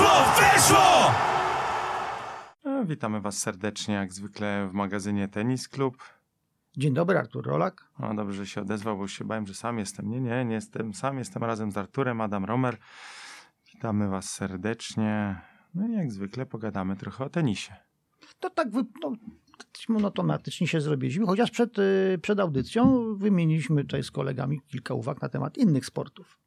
Weszło! Weszło! E, Witamy Was serdecznie, jak zwykle w magazynie Tenis Klub. Dzień dobry, Artur Rolak. O, dobrze, że się odezwał, bo się bałem, że sam jestem. Nie, nie, nie jestem sam, jestem razem z Arturem, Adam Romer. Witamy Was serdecznie. No i jak zwykle pogadamy trochę o tenisie. To tak wy, no, dosyć monotomatycznie się zrobiliśmy, chociaż przed, y, przed audycją wymieniliśmy tutaj z kolegami kilka uwag na temat innych sportów.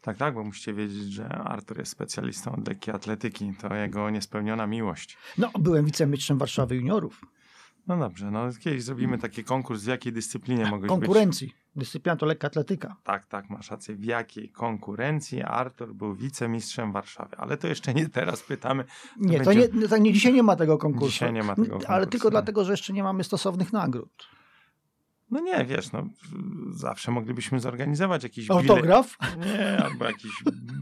Tak, tak, bo musicie wiedzieć, że Artur jest specjalistą od lekkiej atletyki. To jego niespełniona miłość. No, byłem wicemistrzem Warszawy juniorów. No dobrze, no kiedyś zrobimy taki konkurs, w jakiej dyscyplinie mogłeś być. Konkurencji. Dyscyplina to lekka atletyka. Tak, tak, masz rację. W jakiej konkurencji Artur był wicemistrzem Warszawy? Ale to jeszcze nie teraz pytamy. Nie, to będzie- nie, to nie, dzisiaj nie ma tego konkursu. Dzisiaj nie ma tego Ale konkursu. tylko dlatego, że jeszcze nie mamy stosownych nagród. No nie, wiesz, no zawsze moglibyśmy zorganizować jakiś bilet. Autograf? Nie, albo jakiś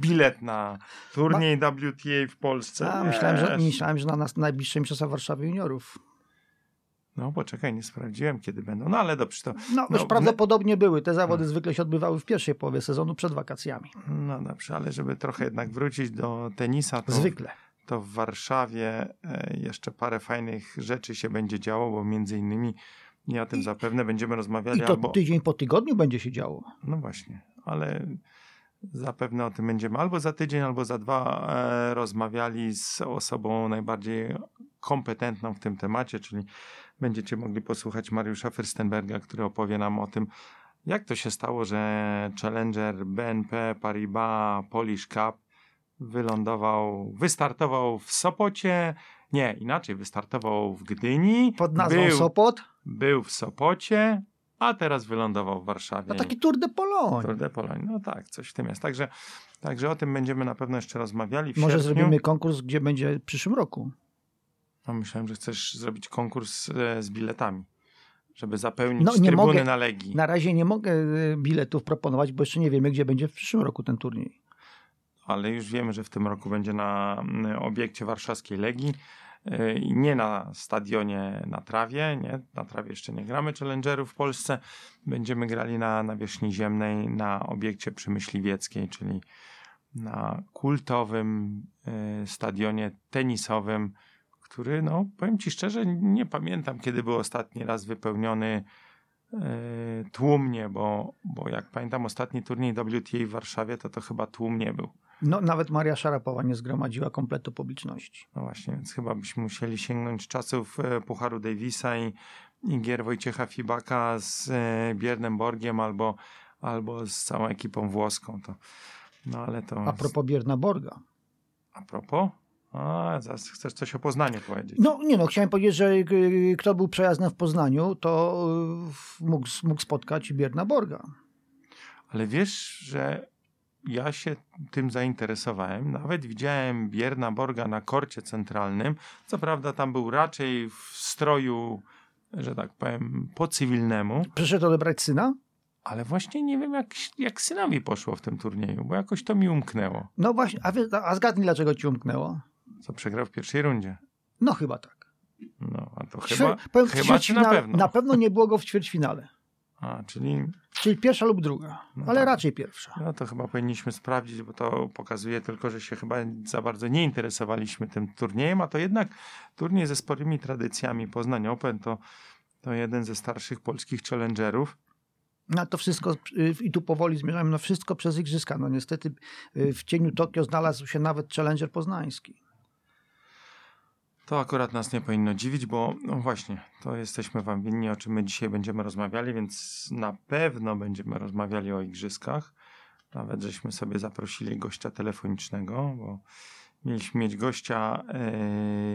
bilet na turniej WTA w Polsce. A, myślałem, że, myślałem, że na nas najbliższe mistrzostwa Warszawy juniorów. No poczekaj, nie sprawdziłem kiedy będą. No ale dobrze, to No, No, już prawdopodobnie były. Te zawody Hmm. zwykle się odbywały w pierwszej połowie sezonu przed wakacjami. no dobrze, ale żeby trochę jednak wrócić do tenisa, to, Zwykle. to w Warszawie e, jeszcze parę fajnych rzeczy się będzie działo, bo między innymi i o tym I- zapewne będziemy rozmawiali I to albo... tydzień po tygodniu będzie się działo. No właśnie, ale zapewne o tym będziemy albo za tydzień, albo za dwa e, rozmawiali z osobą najbardziej kompetentną w tym temacie, czyli będziecie mogli posłuchać Mariusza Fürstenberga, który opowie nam o tym, jak to się stało, że Challenger BNP Paribas Polish Cup wylądował, wystartował w Sopocie, nie, inaczej, wystartował w Gdyni, Pod nazwą był, Sopot. był w Sopocie, a teraz wylądował w Warszawie. No taki Tour de Pologne. Tour de Pologne. No tak, coś w tym jest. Także, także o tym będziemy na pewno jeszcze rozmawiali. Może sierpniu. zrobimy konkurs, gdzie będzie w przyszłym roku. No, myślałem, że chcesz zrobić konkurs e, z biletami, żeby zapełnić No, trybuny mogę. na Legii. Na razie nie mogę y, biletów proponować, bo jeszcze nie wiemy, gdzie będzie w przyszłym roku ten turniej. Ale już wiemy, że w tym roku będzie na obiekcie warszawskiej Legii e, nie na stadionie na trawie, nie, na trawie jeszcze nie gramy Challengerów w Polsce. Będziemy grali na nawierzchni ziemnej na obiekcie przy Myśliwieckiej, czyli na kultowym e, stadionie tenisowym, który, no, powiem Ci szczerze, nie pamiętam, kiedy był ostatni raz wypełniony e, tłumnie, bo, bo jak pamiętam ostatni turniej WTA w Warszawie, to to chyba tłum nie był. No, nawet Maria Szarapowa nie zgromadziła kompletu publiczności. No właśnie, więc chyba byśmy musieli sięgnąć czasów e, Pucharu Davisa i, i gier Wojciecha Fibaka z e, Biernem Borgiem albo, albo z całą ekipą włoską. To, no ale to... A propos Bierna Borga. A propos? A, zaraz chcesz coś o Poznaniu powiedzieć. No nie no, chciałem powiedzieć, że y, kto był przejazdem w Poznaniu, to y, mógł, mógł spotkać Bierna Borga. Ale wiesz, że ja się tym zainteresowałem. Nawet widziałem Bierna Borga na korcie centralnym. Co prawda tam był raczej w stroju, że tak powiem, po cywilnemu. Przyszedł odebrać syna? Ale właśnie nie wiem, jak, jak synowi poszło w tym turnieju, bo jakoś to mi umknęło. No właśnie, a, wie, a zgadnij dlaczego ci umknęło? Co przegrał w pierwszej rundzie. No chyba tak. No, a to chyba, powiem, chyba na ćwierćfinale- pewno. Na pewno nie było go w ćwierćfinale. A, czyli Czyli pierwsza lub druga, No ale tak. raczej pierwsza. no to chyba powinniśmy sprawdzić, bo to pokazuje tylko, że się chyba za bardzo nie interesowaliśmy tym turniejem, a to jednak turniej ze sporymi tradycjami. Poznań Open to, to jeden ze starszych polskich challengerów. No to wszystko, y, i tu powoli zmierzamy, no wszystko przez igrzyska. No niestety y, w cieniu Tokio znalazł się nawet Challenger poznański. To akurat nas nie powinno dziwić, bo no właśnie, to jesteśmy wam winni, o czym my dzisiaj będziemy rozmawiali, więc na pewno będziemy rozmawiali o igrzyskach. Nawet żeśmy sobie zaprosili gościa telefonicznego, bo mieliśmy mieć gościa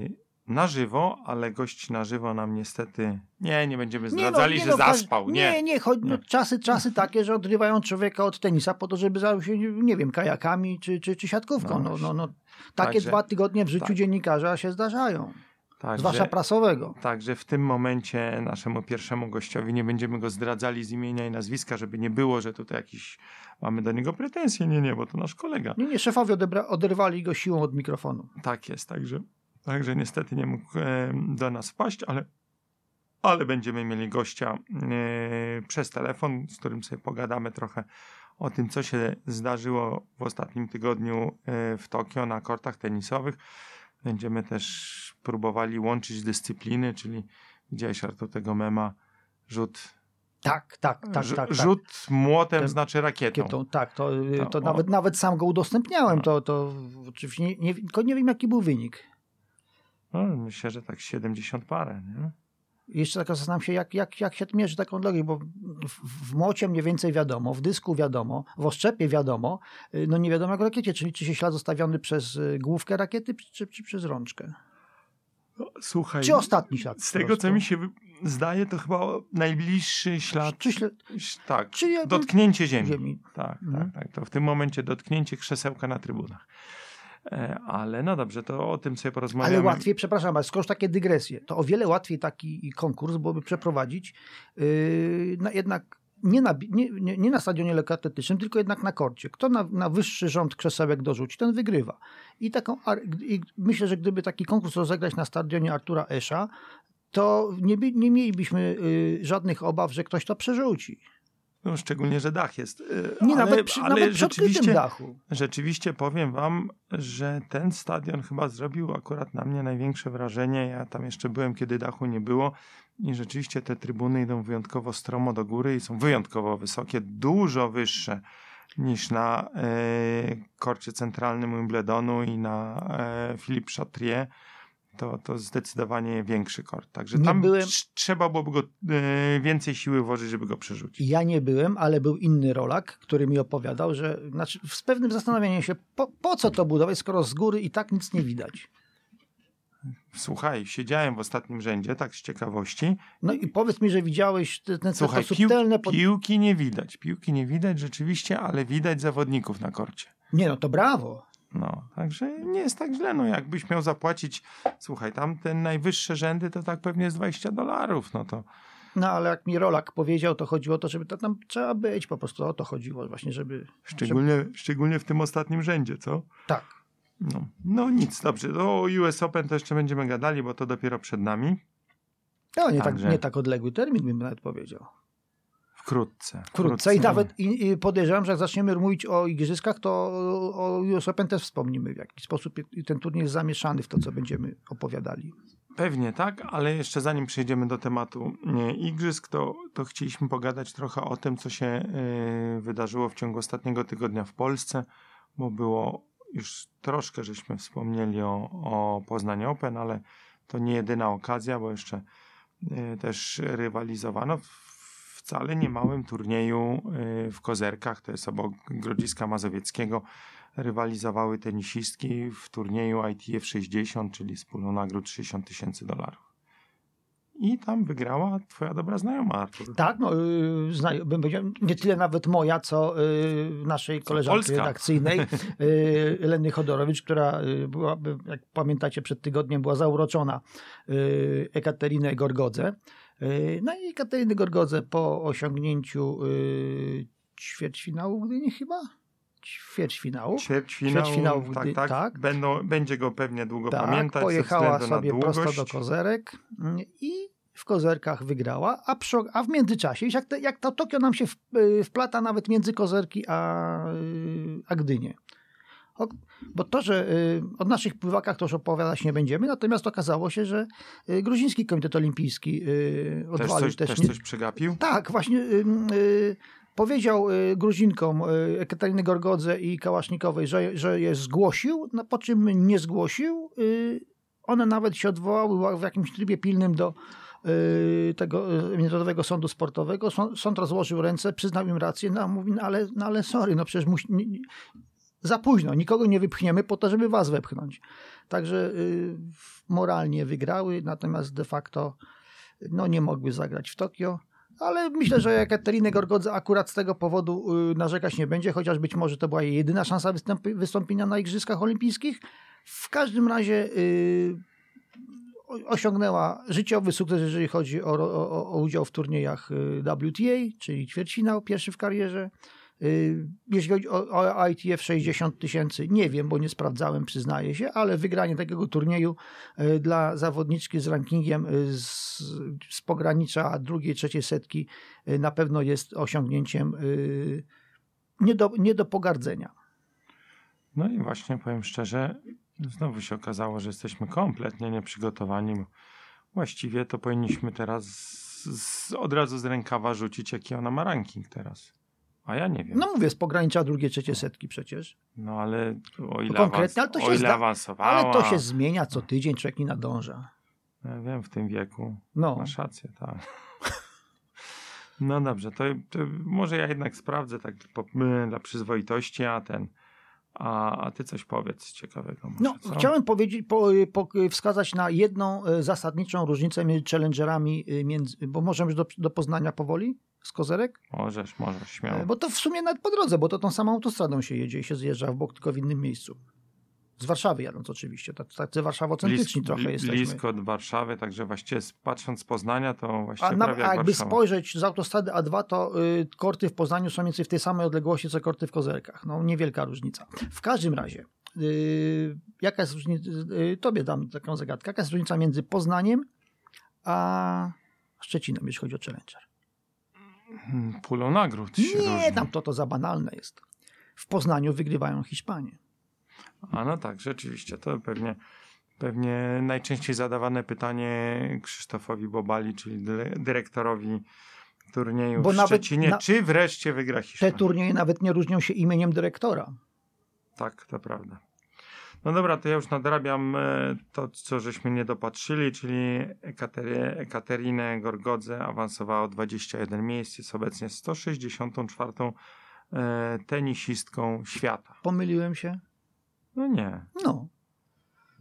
yy, na żywo, ale gość na żywo nam niestety nie, nie będziemy zdradzali, że no, zaspał. Nie, Nie, nie, chodzi, no, Nie. czasy, czasy takie, że odrywają człowieka od tenisa po to, żeby zajął się, nie wiem, kajakami czy, czy, czy siatkówką. No No, no, no, takie Także- dwa tygodnie w życiu tak. dziennikarza się zdarzają. Także, Zwłaszcza prasowego. Także w tym momencie naszemu pierwszemu gościowi nie będziemy go zdradzali z imienia i nazwiska, żeby nie było, że tutaj jakiś mamy do niego pretensje. Nie, nie, bo to nasz kolega. Nie, nie, szefowie odebra- oderwali go siłą od mikrofonu. Tak jest, także, także niestety nie mógł e, do nas wpaść, ale, ale będziemy mieli gościa e, przez telefon, z którym sobie pogadamy trochę o tym, co się zdarzyło w ostatnim tygodniu e, w Tokio na kortach tenisowych. Będziemy też próbowali łączyć dyscypliny, czyli widziałeś Artur tego mema, rzut Tak, tak, tak, tak. tak. Rzut młotem Ten- znaczy rakietą. Rakietą, tak, to, To- to nawet, nawet sam go udostępniałem, No. to, to oczywiście nie, nie, tylko nie wiem jaki był wynik. No, myślę, że tak 70 parę. Nie? Jeszcze tak zastanawiam się, jak, jak, jak się mierzy taką drogę, bo w, w młocie mniej więcej wiadomo, w dysku wiadomo, w oszczepie wiadomo, y, no nie wiadomo jak w rakiecie, czyli czy się ślad zostawiony przez y, główkę rakiety, czy, czy przez rączkę. Słuchaj, Czy ostatni ślad. z tego co mi się zdaje, to chyba najbliższy ślad. Czy ślad Tak, czy ja- dotknięcie ziemi. ziemi. Tak, Mhm. tak, tak. To w tym momencie dotknięcie krzesełka na trybunach. E, ale no dobrze, to o tym sobie porozmawiamy. Ale łatwiej, przepraszam, ale skoro takie dygresje, to o wiele łatwiej taki konkurs byłoby przeprowadzić yy, na, jednak nie na, nie, nie, nie na stadionie lekkoatletycznym, tylko jednak na korcie. Kto na, na wyższy rząd krzesełek dorzuci, ten wygrywa. I, taką, i myślę, że gdyby taki konkurs rozegrać na stadionie Artura Esza, to nie, nie mielibyśmy yy, żadnych obaw, że ktoś to przerzuci. No, szczególnie, że dach jest. e, Nie, ale, nawet przy, ale nawet rzeczywiście, dachu. rzeczywiście powiem wam, że ten stadion chyba zrobił akurat na mnie największe wrażenie. Ja tam jeszcze byłem, kiedy dachu nie było. I rzeczywiście te trybuny idą wyjątkowo stromo do góry i są wyjątkowo wysokie, dużo wyższe niż na e, korcie centralnym Wimbledonu i na e, Philippe Chatrier. To, to zdecydowanie większy kort. Także tam byłem- trz- trzeba byłoby go e, więcej siły włożyć, żeby go przerzucić. Ja nie byłem, ale był inny rolak, który mi opowiadał, że znaczy, z pewnym zastanowieniem się, po, po co to budować, skoro z góry i tak nic nie widać. Słuchaj, siedziałem w ostatnim rzędzie, tak z ciekawości. No i powiedz mi, że widziałeś te, te, Słuchaj, pił, subtelne... Pod... piłki nie widać. Piłki nie widać rzeczywiście, ale widać zawodników na korcie. Nie no, to brawo. No, także nie jest tak źle. No, jakbyś miał zapłacić, słuchaj, tam te najwyższe rzędy to tak pewnie jest 20 dolarów. No to No ale jak mi rolak powiedział, to chodziło o to, żeby to tam trzeba być, po prostu o to chodziło właśnie, żeby... szczególnie, szczególnie w tym ostatnim rzędzie, co? Tak. No, no nic, dobrze. O US Open to jeszcze będziemy gadali, bo to dopiero przed nami. No nie, tak, Także. nie tak odległy termin bym nawet powiedział. Wkrótce. Wkrótce i nawet i, i podejrzewam, że jak zaczniemy mówić o igrzyskach, to o US Open też wspomnimy w jakiś sposób i ten turniej jest zamieszany w to, co będziemy opowiadali. Pewnie tak, ale jeszcze zanim przejdziemy do tematu igrzysk, to, to chcieliśmy pogadać trochę o tym, co się y, wydarzyło w ciągu ostatniego tygodnia w Polsce, bo było już troszkę, żeśmy wspomnieli o, o Poznań Open, ale to nie jedyna okazja, bo jeszcze y, też rywalizowano w wcale niemałym turnieju y, w Kozerkach, to jest obok Grodziska Mazowieckiego, rywalizowały tenisistki w turnieju ITF 60, czyli z pulą nagród 60 tysięcy dolarów. I tam wygrała twoja dobra znajoma, Artur. Tak, no, yy, zna, bym powiedział, nie tyle nawet moja, co yy, naszej koleżanki Polska. redakcyjnej, yy, Leny Chodorowicz, która yy, była, by- jak pamiętacie, przed tygodniem była zauroczona yy, Ekaterinę Gorgodze. Yy, no i Ekateriny Gorgodze po osiągnięciu yy, ćwierćfinału Gdyni chyba? Ćwierćfinału. Ćwierćfinał, Ćwierćfinał w tak, Gdy- tak, tak. Będą, będzie go pewnie długo Tak, pamiętać pojechała sobie prosto do kozerek mm, i w kozerkach wygrała, a, przy, a w międzyczasie, jak, te, jak to Tokio nam się w, y, wplata nawet między kozerki a, y, a Gdynię. Bo to, że y, o naszych pływakach to już opowiadać nie będziemy, natomiast okazało się, że y, Gruziński Komitet Olimpijski y, Też odwalił coś, też, też nie, coś przegapił? tak, właśnie powiedział Gruzinkom Ekateriny Gorgodze i Kałasznikowej, że, że je zgłosił, no, po czym nie zgłosił. One nawet się odwołały w jakimś trybie pilnym do tego Międzynarodowego Sądu Sportowego. Sąd, rozłożył ręce, przyznał im rację, no, a mówi, no, ale, no ale sorry, no przecież musi, za późno, nikogo nie wypchniemy po to, żeby was wepchnąć. Także y, moralnie wygrały, natomiast de facto no, nie mogły zagrać w Tokio. Ale myślę, że Ekateriny Gorgodze akurat z tego powodu y, narzekać nie będzie, chociaż być może to była jej jedyna szansa wystąpienia na Igrzyskach Olimpijskich. W każdym razie y, osiągnęła życiowy sukces, jeżeli chodzi o, o, o udział w turniejach WTA, czyli ćwierćfinał, pierwszy w karierze. Y, Jeśli chodzi o, o ITF 60 tysięcy, nie wiem, bo nie sprawdzałem, przyznaję się, ale wygranie takiego turnieju y, dla zawodniczki z rankingiem y, z, z pogranicza drugiej, trzeciej setki na pewno jest osiągnięciem nie do, nie do pogardzenia. No i właśnie powiem szczerze, znowu się okazało, że jesteśmy kompletnie nieprzygotowani. Właściwie to powinniśmy teraz z, z, od razu z rękawa rzucić, jaki ona ma ranking teraz. A ja nie wiem. No mówię, z pogranicza drugiej, trzeciej setki przecież. No ale o ile, konkretnie, awans- ale to się o ile zda- awansowała. Ale to się zmienia co tydzień, człowiek nie nadąża. Ja wiem, w tym wieku. No, Masz rację, tak. No dobrze, to, to może ja jednak sprawdzę tak po, dla przyzwoitości, a ten. A, a ty coś powiedz ciekawego. Może, no co? chciałem powiedzieć, po, po, wskazać na jedną e, zasadniczą różnicę między challengerami, e, między, bo możemy już do, do Poznania powoli z Kozerek? Możesz, możesz, śmiało. E, Bo to w sumie nawet po drodze, bo to tą samą autostradą się jedzie i się zjeżdża w bok, tylko w innym miejscu. Z Warszawy jadąc oczywiście, tak, tacy warszawocentryczni Blis- trochę jesteśmy. Blisko od Warszawy, także właściwie patrząc z Poznania, to właściwie A, na, prawie a jak jakby Warszawa. spojrzeć z autostrady A2, to y, korty w Poznaniu są mniej więcej w tej samej odległości, co korty w Kozerkach. No, niewielka różnica. W każdym razie, y, jaka jest różnica, y, tobie dam taką zagadkę, jaka jest różnica między Poznaniem a Szczecinem, jeśli chodzi o Challenger? Hmm, Pulą nagród się Nie, różni. tam to, to za banalne jest. W Poznaniu wygrywają Hiszpanie. A no tak, rzeczywiście, to pewnie, pewnie najczęściej zadawane pytanie Krzysztofowi Bobali, czyli dy- dyrektorowi turnieju Bo w nawet Szczecinie, na- czy wreszcie wygra Te Hiszpania? turnieje nawet nie różnią się imieniem dyrektora. Tak, to prawda. No dobra, to ja już nadrabiam e, to, co żeśmy nie dopatrzyli, czyli Ekatery, Ekaterinę Gorgodze awansowała o 21 miejsc, jest obecnie 164 e, tenisistką świata. Pomyliłem się? No nie. No,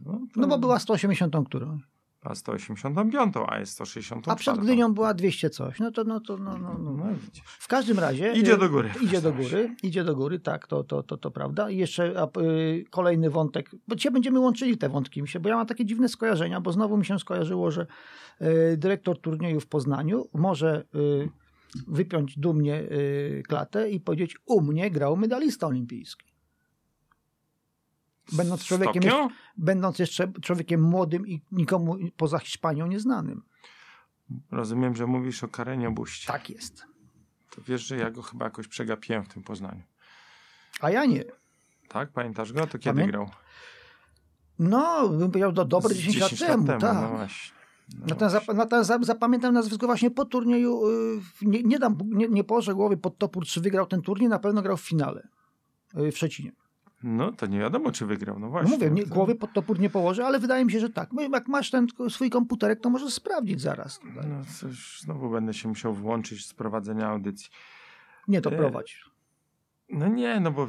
No, to no bo była 180 którą. A 185, a jest 164. A przed Gdynią była 200 coś. No to, no to, no, no, no. No widzisz. W każdym razie. Idzie y, do góry. Idzie do góry, idzie do góry, tak, to, to, to, to prawda. I jeszcze a, y, kolejny wątek, bo dzisiaj będziemy łączyli te wątki, mi się, bo ja mam takie dziwne skojarzenia, bo znowu mi się skojarzyło, że y, dyrektor turnieju w Poznaniu może y, wypiąć dumnie klatę i powiedzieć, u mnie grał medalista olimpijski. Będąc człowiekiem, będąc jeszcze człowiekiem młodym i nikomu poza Hiszpanią nieznanym. Rozumiem, że mówisz o Karenie Buście. Tak jest. To wiesz, że ja go chyba jakoś przegapiłem w tym Poznaniu. A ja nie. Tak? Pamiętasz go? To kiedy Pamię- grał? No, bym powiedział, do dobre Z 10 lat temu. No tak. właśnie. No Natomiast, zap, natomiast za- zapamiętam nazwisko właśnie po turnieju. y, Nie, nie, dam, nie, nie położę głowy pod topór, czy wygrał ten turniej, na pewno grał w finale y, w Szczecinie. No to nie wiadomo, czy wygrał. No No właśnie. mówię, nie, głowy pod topór nie położę, ale wydaje mi się, że tak. No, Jak masz ten swój komputerek, to możesz sprawdzić zaraz. Tutaj. No coś, znowu będę się musiał włączyć z prowadzenia audycji. Nie to E, prowadź. No nie, no bo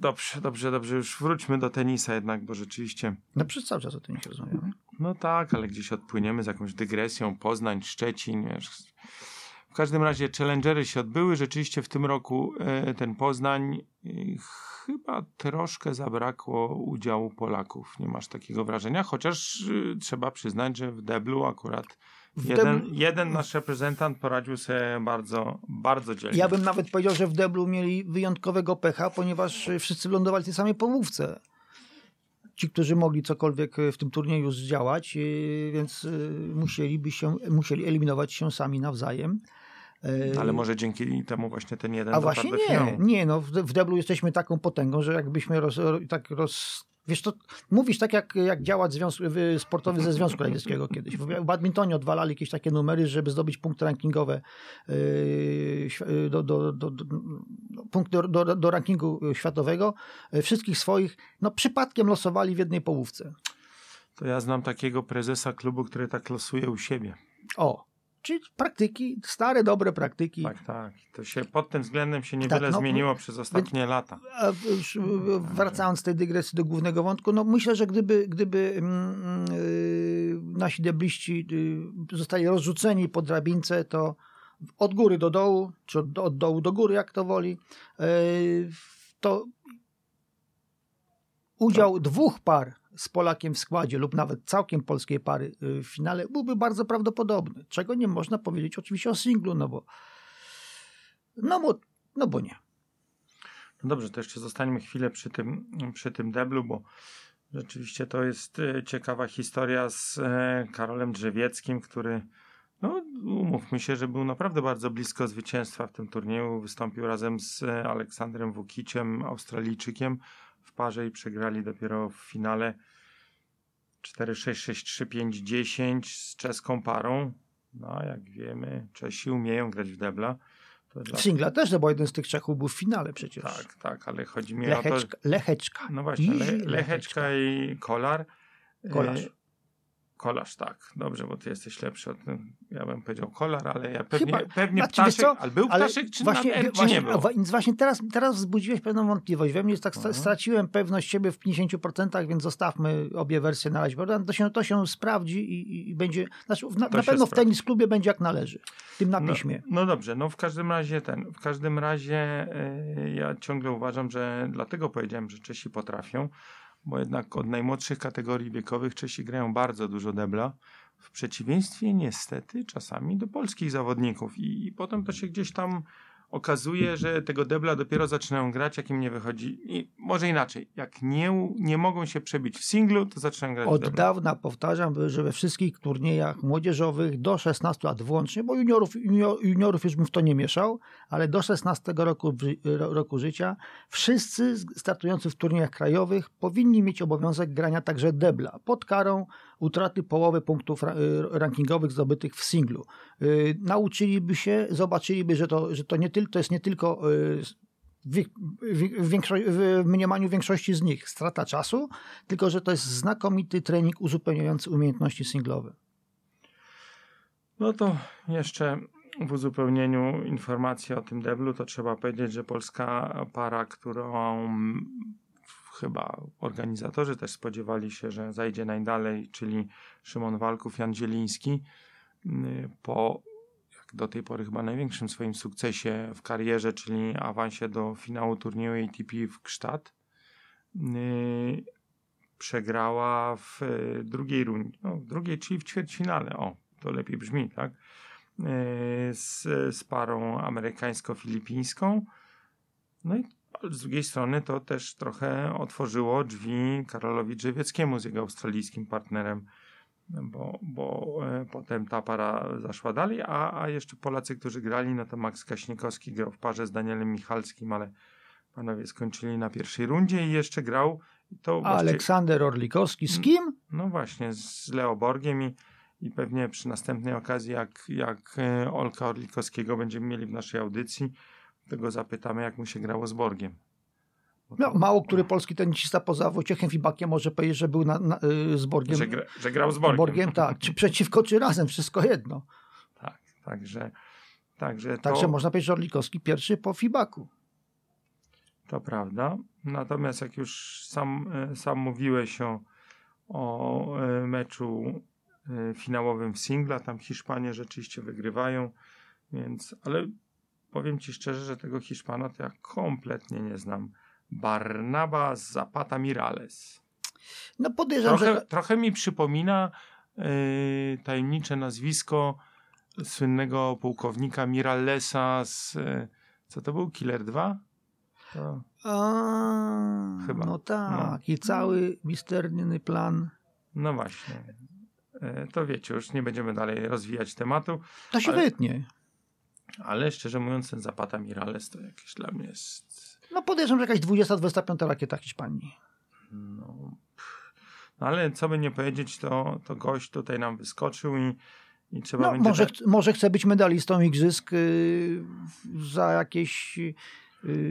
dobrze, dobrze, dobrze, już wróćmy do tenisa jednak, bo rzeczywiście, No przez cały czas o tym się rozmawiamy. no tak, ale gdzieś odpłyniemy z jakąś dygresją, Poznań, Szczecin, wiesz. W każdym razie challengery się odbyły, rzeczywiście w tym roku e, ten Poznań e, chyba troszkę zabrakło udziału Polaków, nie masz takiego wrażenia, chociaż e, trzeba przyznać, że w deblu akurat jeden, deblu- jeden nasz reprezentant poradził sobie bardzo, bardzo dzielnie. Ja bym nawet powiedział, że w deblu mieli wyjątkowego pecha, ponieważ wszyscy lądowali w tej samej połówce. Ci, którzy mogli cokolwiek w tym turnieju zdziałać, więc musieliby się, musieli eliminować się sami nawzajem. Y, Ale może dzięki temu właśnie ten jeden A właśnie nie, finału. nie, no w, deblu jesteśmy taką potęgą, że jakbyśmy roz, ro- tak roz... Wiesz, to mówisz tak, jak, jak działa związk, wy- sportowy ze Związku Radzieckiego kiedyś. W badmintonie odwalali jakieś takie numery, żeby zdobyć punkty rankingowe, yy, do, do, do, do, no, punkt do, do, do rankingu światowego. Wszystkich swoich, no przypadkiem losowali w jednej połówce. To ja znam takiego prezesa klubu, który tak losuje u siebie. O, czyli praktyki, stare, dobre praktyki. Tak, tak. To się pod tym względem się niewiele Tak, no, zmieniło przez ostatnie lata. A w- już, y, wracając z tej dygresji do głównego wątku, no myślę, że gdyby, gdyby mm, y, nasi debliści y, zostali rozrzuceni po drabince, to od góry do dołu, czy od, od dołu do góry, jak to woli, y, to udział dwóch par z Polakiem w składzie lub nawet całkiem polskiej pary y, w finale byłby bardzo prawdopodobny. Czego nie można powiedzieć oczywiście o singlu, no bo no bo, no bo nie. No dobrze, to jeszcze zostańmy chwilę przy tym, przy tym deblu, bo rzeczywiście to jest e, ciekawa historia z e, Karolem Drzewieckim, który no, umówmy się, że był naprawdę bardzo blisko zwycięstwa w tym turnieju. Wystąpił razem z Aleksandrem Wukiciem, Australijczykiem w parze i przegrali dopiero w finale 4-6-6-3-5-10 z czeską parą. No, jak wiemy, Czesi umieją grać w debla. To. Singla też, no bo jeden z tych Czechów był w finale przecież. Tak, tak, ale chodzi mi Lecheczka, o to... Lecheczka. No właśnie, Le, Lecheczka, Lecheczka i Kolar. Kolarz. E, Kolarz, tak. Dobrze, bo ty jesteś lepszy od tym. Ja bym powiedział kolar, ale ja pewnie, Chyba, pewnie znaczy, ptaszek, ale był ptaszek, ale czy, właśnie, na, czy właśnie, nie był? Więc właśnie teraz, teraz wzbudziłeś pewną wątpliwość. We mnie tak Aha. straciłem pewność siebie w 50%, więc zostawmy obie wersje na razie. To się, to się sprawdzi i, i będzie, znaczy na, na pewno w tenis klubie będzie jak należy, tym na no, piśmie. No, no dobrze, no w każdym razie ten, w każdym razie yy, ja ciągle uważam, że dlatego powiedziałem, że Czesi potrafią, bo jednak od najmłodszych kategorii wiekowych Czesi grają bardzo dużo debla, w przeciwieństwie niestety czasami do polskich zawodników. I, i potem to się gdzieś tam okazuje, że tego debla dopiero zaczynają grać, jak im nie wychodzi. I może inaczej, jak nie, nie mogą się przebić w singlu, to zaczynają grać Od dawna powtarzam, że we wszystkich turniejach młodzieżowych do 16 lat włącznie, bo juniorów, junior, juniorów już bym w to nie mieszał, ale do 16 roku, roku życia wszyscy startujący w turniejach krajowych powinni mieć obowiązek grania także debla pod karą utraty połowy punktów rankingowych zdobytych w singlu. Y, nauczyliby się, zobaczyliby, że to, że to, nie tyl, to jest nie tylko y, w, w, w, mniemaniu większości z nich strata czasu, tylko że to jest znakomity trening uzupełniający umiejętności singlowe. No to jeszcze w uzupełnieniu informacji o tym deblu, to trzeba powiedzieć, że polska para, którą chyba organizatorzy też spodziewali się, że zajdzie najdalej, czyli Szymon Walków, Jan Zieliński, y, po jak do tej pory chyba największym swoim sukcesie w karierze, czyli awansie do finału turnieju ATP w Kształt, y, przegrała w y, drugiej rundzie, no, w drugiej, czyli w ćwierćfinale, o, to lepiej brzmi, tak, z, z parą amerykańsko-filipińską. No i z drugiej strony to też trochę otworzyło drzwi Karolowi Drzewieckiemu z jego australijskim partnerem, bo, bo e, potem ta para zaszła dalej, a, a jeszcze Polacy, którzy grali, no to Max Kaśnikowski grał w parze z Danielem Michalskim, ale panowie skończyli na pierwszej rundzie i jeszcze grał to a Aleksander Orlikowski z kim? No właśnie, z Leo Borgiem i, i pewnie przy następnej okazji, jak, jak e, Olka Orlikowskiego będziemy mieli w naszej audycji, tego zapytamy, jak mu się grało z Borgiem. No, mało który polski tenisista poza Wojciechem Fibakiem może powiedzieć, że był na, na, y, z Borgiem. Że, gra, że, grał z Borgiem. Borgiem. Tak, czy przeciwko, czy razem, wszystko jedno. Tak, także... Także, to, także można powiedzieć, że Orlikowski pierwszy po Fibaku. To prawda. Natomiast jak już sam, y, sam mówiłeś o, o meczu finałowym w singla, tam Hiszpanie rzeczywiście wygrywają, więc, ale powiem Ci szczerze, że tego Hiszpana to ja kompletnie nie znam. Barnaba Zapata Mirales. No podejrzewam, trochę, że... Trochę mi przypomina yy, tajemnicze nazwisko słynnego pułkownika Miralesa z... Yy, co to był? Killer 2? To... A, Chyba. No tak. No. I cały misterny plan. No właśnie. Yy, to wiecie, już nie będziemy dalej rozwijać tematu. To się ale... wytnie. Ale szczerze mówiąc, ten Zapata Mirales to jakieś dla mnie jest. No podejrzewam, że jakaś 20-25 rakieta Hiszpanii. No, no ale co by nie powiedzieć, to, to gość tutaj nam wyskoczył i, i trzeba no, będzie. Może, tak... może chce być medalistą igrzysk yy, za jakieś. Yy,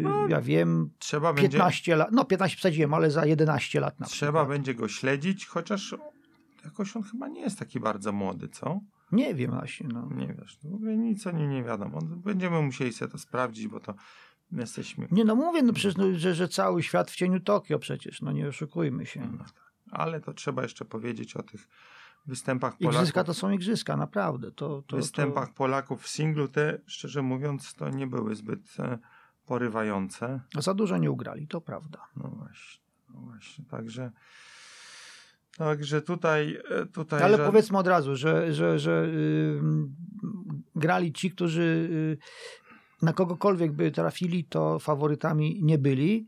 no, ja wiem, trzeba 15 będzie... lat, no 15 wsadziłem, ale za 11 lat na Trzeba przykład. będzie go śledzić, chociaż jakoś on chyba nie jest taki bardzo młody, co? Nie wiem właśnie. No. Nie wiesz, no, nic o nim nie wiadomo. Będziemy musieli sobie to sprawdzić, bo to jesteśmy... Nie no mówię, no przecież, no, że, że cały świat w cieniu Tokio przecież, no nie oszukujmy się. No, tak. ale to trzeba jeszcze powiedzieć o tych występach Polaków. Igrzyska to są igrzyska, naprawdę. To, to, występach to... Polaków w singlu te, szczerze mówiąc, to nie były zbyt e, porywające. Za dużo nie ugrali, to prawda. No właśnie, no właśnie. Także Także tutaj. E, tutaj Ale powiedzmy od razu, że, że, że yy, grali ci, którzy na kogokolwiek by trafili, to faworytami nie byli.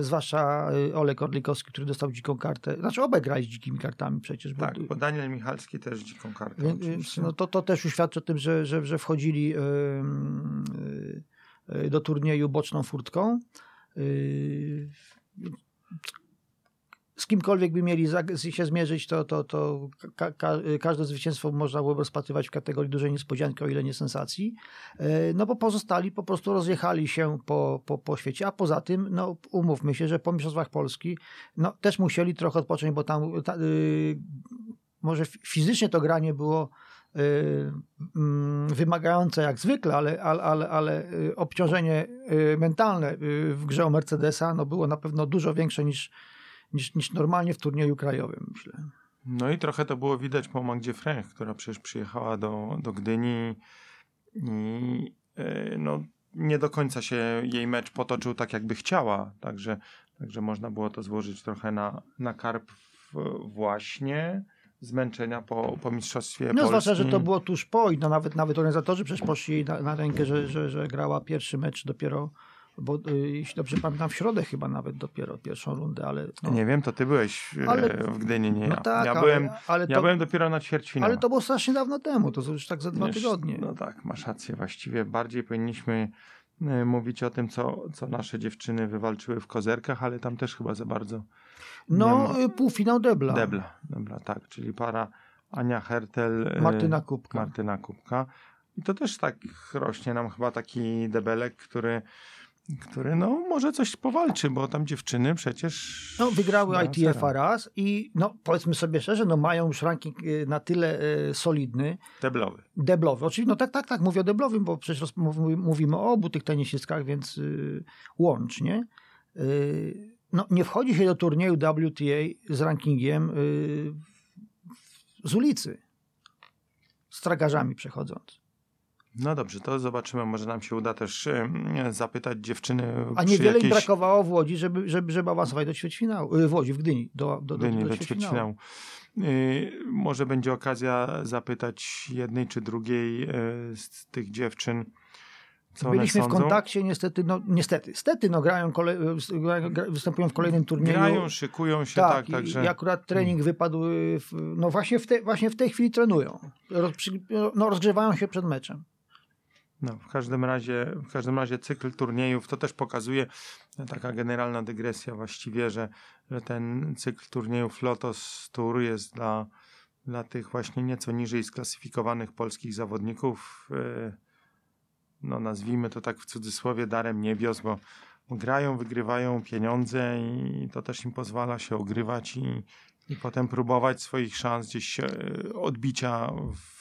Y, zwłaszcza y, Olek Orlikowski, który dostał dziką kartę. Znaczy obaj grali z dzikimi kartami przecież. Tak, bo Daniel Michalski też dziką kartę. Więc, oczywiście. no to, to też uświadczy o tym, że, że, że wchodzili y, do turnieju boczną furtką. Z kimkolwiek by mieli się zmierzyć, to, to, to ka- ka- każde zwycięstwo można było rozpatrywać w kategorii dużej niespodzianki, o ile nie sensacji. E, No bo pozostali po prostu rozjechali się po, po, po świecie, a poza tym, no umówmy się, że po Mistrzostwach Polski no, też musieli trochę odpocząć, bo tam ta, y, może fizycznie to granie było y, mm, wymagające jak zwykle, ale, ale, ale, ale y, obciążenie y, mentalne w grze o Mercedesa no, było na pewno dużo większe niż, niż, niż normalnie w turnieju krajowym, myślę. No i trochę to było widać po Magdzie Fręch, która przecież przyjechała do, do Gdyni i e, no, nie do końca się jej mecz potoczył tak, jakby chciała. Także, także można było to złożyć trochę na, na karp właśnie zmęczenia po, po Mistrzostwie No Polski. zwłaszcza, że to było tuż po i no, nawet, nawet organizatorzy przecież poszli na, na rękę, że, że, że grała pierwszy mecz dopiero, bo y, jeśli dobrze pamiętam, w środę chyba nawet dopiero pierwszą rundę, ale... No, Nie wiem, to ty byłeś e, Ale- w Gdyni, nie no ja. tak, ja, byłem, ale, ja to, byłem dopiero na ćwierćfinale. ale to było strasznie dawno temu, to już tak za dwa Wiesz, tygodnie. No tak, masz rację. Właściwie bardziej powinniśmy e, mówić o tym, co, co nasze dziewczyny wywalczyły w kozerkach, ale tam też chyba za bardzo No, nie y, półfinał Debla. debla. Debla, tak, czyli para Ania Hertel, e, Martyna Kubka. Martyna Kubka. I to też tak rośnie nam chyba taki debelek, który, który no może coś powalczy, bo tam dziewczyny przecież... No, wygrały ITF-a raz i no, powiedzmy sobie szczerze, no, mają już ranking y, na tyle y, solidny, Deblowy. deblowy. Oczywiście, no tak, tak, tak, mówię o deblowym, bo przecież roz, mów- mówimy o obu tych tenisistkach, więc y, łącznie. Y, no, nie wchodzi się do turnieju WTA z rankingiem y, z ulicy, z tragarzami przechodząc. No dobrze, to zobaczymy. Może nam się uda też em, zapytać dziewczyny A niewiele im jakiejś... brakowało w Łodzi, żeby, żeby, żeby awansować do ćwierćfinału. Y, W Łodzi, w Gdyni, do, do, do, Gdyni do, do ćwierćfinału. Y, może będzie okazja zapytać jednej czy drugiej y, z tych dziewczyn, co Byliśmy w kontakcie, niestety, no niestety, stety, no grają, kole, występują w kolejnym turnieju. Grają, szykują się, tak, tak, i, także i akurat trening wypadł, y, w, no właśnie w, te, właśnie w tej chwili trenują. Roz, no, rozgrzewają się przed meczem. No, w każdym razie w każdym razie cykl turniejów to też pokazuje taka generalna dygresja właściwie, że, że ten cykl turniejów Lotos Tour jest dla, dla tych właśnie nieco niżej sklasyfikowanych polskich zawodników y, no nazwijmy to tak w cudzysłowie darem niebios, bo grają, wygrywają pieniądze i to też im pozwala się ogrywać i, i potem próbować swoich szans gdzieś e, odbicia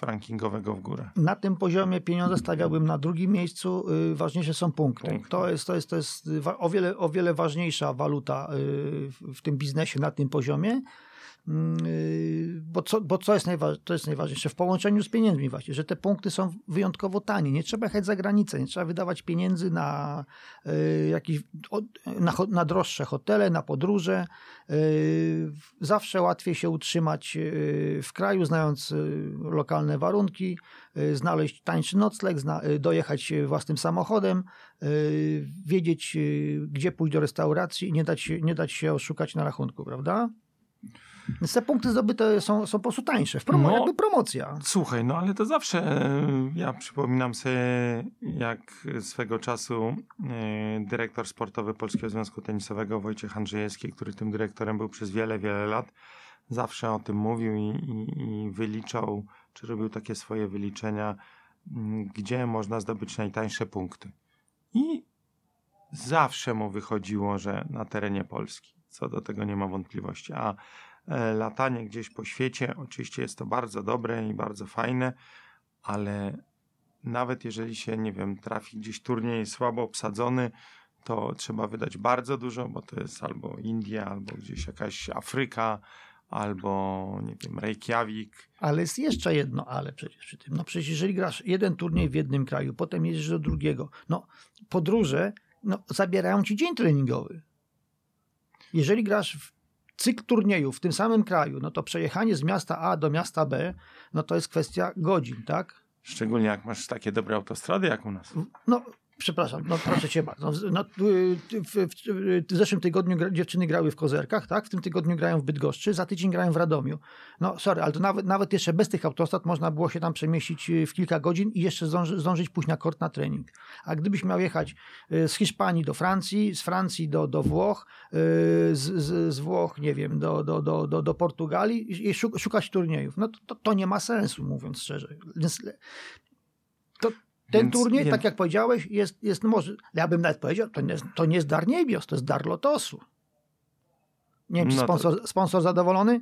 rankingowego w górę. Na tym poziomie pieniądze stawiałbym na drugim miejscu. Y, ważniejsze są punkty. To jest, to jest, to jest o, wiele, o wiele ważniejsza waluta y, w tym biznesie na tym poziomie. Mm, y, Bo co, bo co jest, to jest najważniejsze? W połączeniu z pieniędzmi właśnie, że te punkty są wyjątkowo tanie. Nie trzeba jechać za granicę, nie trzeba wydawać pieniędzy na y, jakieś, na, na droższe hotele, na podróże. Y, Zawsze łatwiej się utrzymać w kraju, znając lokalne warunki, znaleźć tańszy nocleg, dojechać własnym samochodem, wiedzieć, gdzie pójść do restauracji i nie dać, nie dać się oszukać na rachunku, prawda? Więc te punkty zdobyte są, są po prostu tańsze. W promo, No. jakby promocja. Słuchaj, no ale to zawsze e, ja przypominam sobie, jak swego czasu e, dyrektor sportowy Polskiego Związku Tenisowego Wojciech Andrzejewski, który tym dyrektorem był przez wiele, wiele lat, zawsze o tym mówił i, i, i wyliczał, czy robił takie swoje wyliczenia, gdzie można zdobyć najtańsze punkty. I zawsze mu wychodziło, że na terenie Polski. Co do tego nie ma wątpliwości. A latanie gdzieś po świecie, oczywiście jest to bardzo dobre i bardzo fajne, ale nawet jeżeli się, nie wiem, trafi gdzieś turniej słabo obsadzony, to trzeba wydać bardzo dużo, bo to jest albo India, albo gdzieś jakaś Afryka, albo, nie wiem, Reykjavik. Ale jest jeszcze jedno ale przecież przy tym. No przecież jeżeli grasz jeden turniej w jednym kraju, potem jedziesz do drugiego, no podróże no, zabierają ci dzień treningowy. Jeżeli grasz w cykl turniejów w tym samym kraju, no to przejechanie z miasta A do miasta B, no to jest kwestia godzin, tak? Szczególnie jak masz takie dobre autostrady jak u nas. No, przepraszam, no proszę cię bardzo. No, no, w, w, w, zeszłym tygodniu gra, dziewczyny grały w Kozerkach, tak? W tym tygodniu grają w Bydgoszczy, za tydzień grają w Radomiu. No sorry, ale to nawet, nawet jeszcze bez tych autostrad można było się tam przemieścić y, w kilka godzin i jeszcze zdąży, zdążyć pójść na kort na trening. A gdybyś miał jechać y, z Hiszpanii do Francji, z Francji do, do Włoch, y, z, z, z Włoch, nie wiem, do, do, do, do, do Portugalii i szukać turniejów, no to, to, to nie ma sensu, mówiąc szczerze. Więc ten więc, turniej, tak jak powiedziałeś, jest, jest no może, ja bym nawet powiedział, to nie, to nie jest dar niebios, to jest dar lotosu. Nie wiem, czy no sponsor, to... sponsor zadowolony?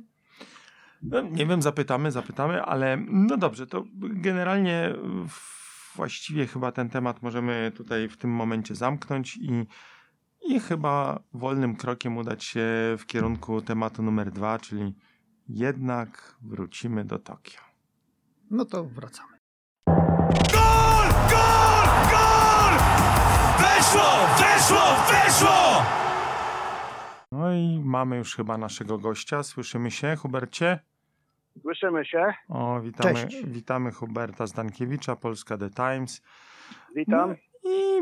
No, nie wiem, zapytamy, zapytamy, ale no dobrze, to generalnie właściwie chyba ten temat możemy tutaj w tym momencie zamknąć i, i chyba wolnym krokiem udać się w kierunku tematu numer dwa, czyli jednak wrócimy do Tokio. No to wracamy. Weszło! Weszło! Weszło! No i mamy już chyba naszego gościa. Słyszymy się, Hubercie? Słyszymy się. O, witamy, Cześć. witamy Huberta Zdankiewicza, Polska The Times. Witam. No I,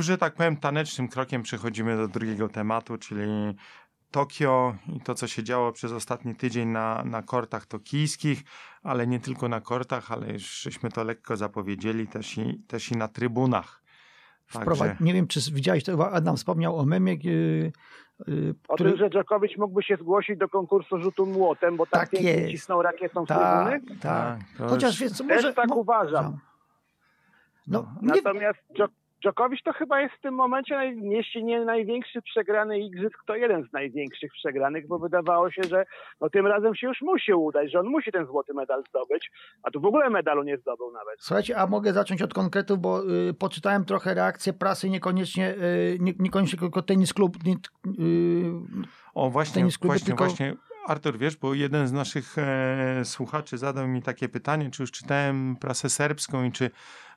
że tak powiem, tanecznym krokiem przechodzimy do drugiego tematu, czyli Tokio i to, co się działo przez ostatni tydzień na, na kortach tokijskich, ale nie tylko na kortach, ale już żeśmy to lekko zapowiedzieli, też i, też i na trybunach. Także... Nie wiem, czy widziałeś, to Adam wspomniał o memie, yy, yy, o który... tym, że Dżokowicz mógłby się zgłosić do konkursu rzutu młotem, bo tak, tak pięknie cisnął rakietą w tak, trybuny? Tak, tak. Chociaż wiesz, może... Też tak uważam. No, Natomiast nie... Dżokowicz to chyba jest w tym momencie, jeśli nie największy przegrany igrzysk, to jeden z największych przegranych, bo wydawało się, że no, tym razem się już musi udać, że on musi ten złoty medal zdobyć, a tu w ogóle medalu nie zdobył nawet. Słuchajcie, a mogę zacząć od konkretów, bo y, poczytałem trochę reakcję prasy, niekoniecznie, y, nie, niekoniecznie tylko tenis klub. Nie, y, o właśnie, tenis klub, właśnie, tylko... właśnie Artur, wiesz, bo jeden z naszych e, słuchaczy zadał mi takie pytanie, czy już czytałem prasę serbską i czy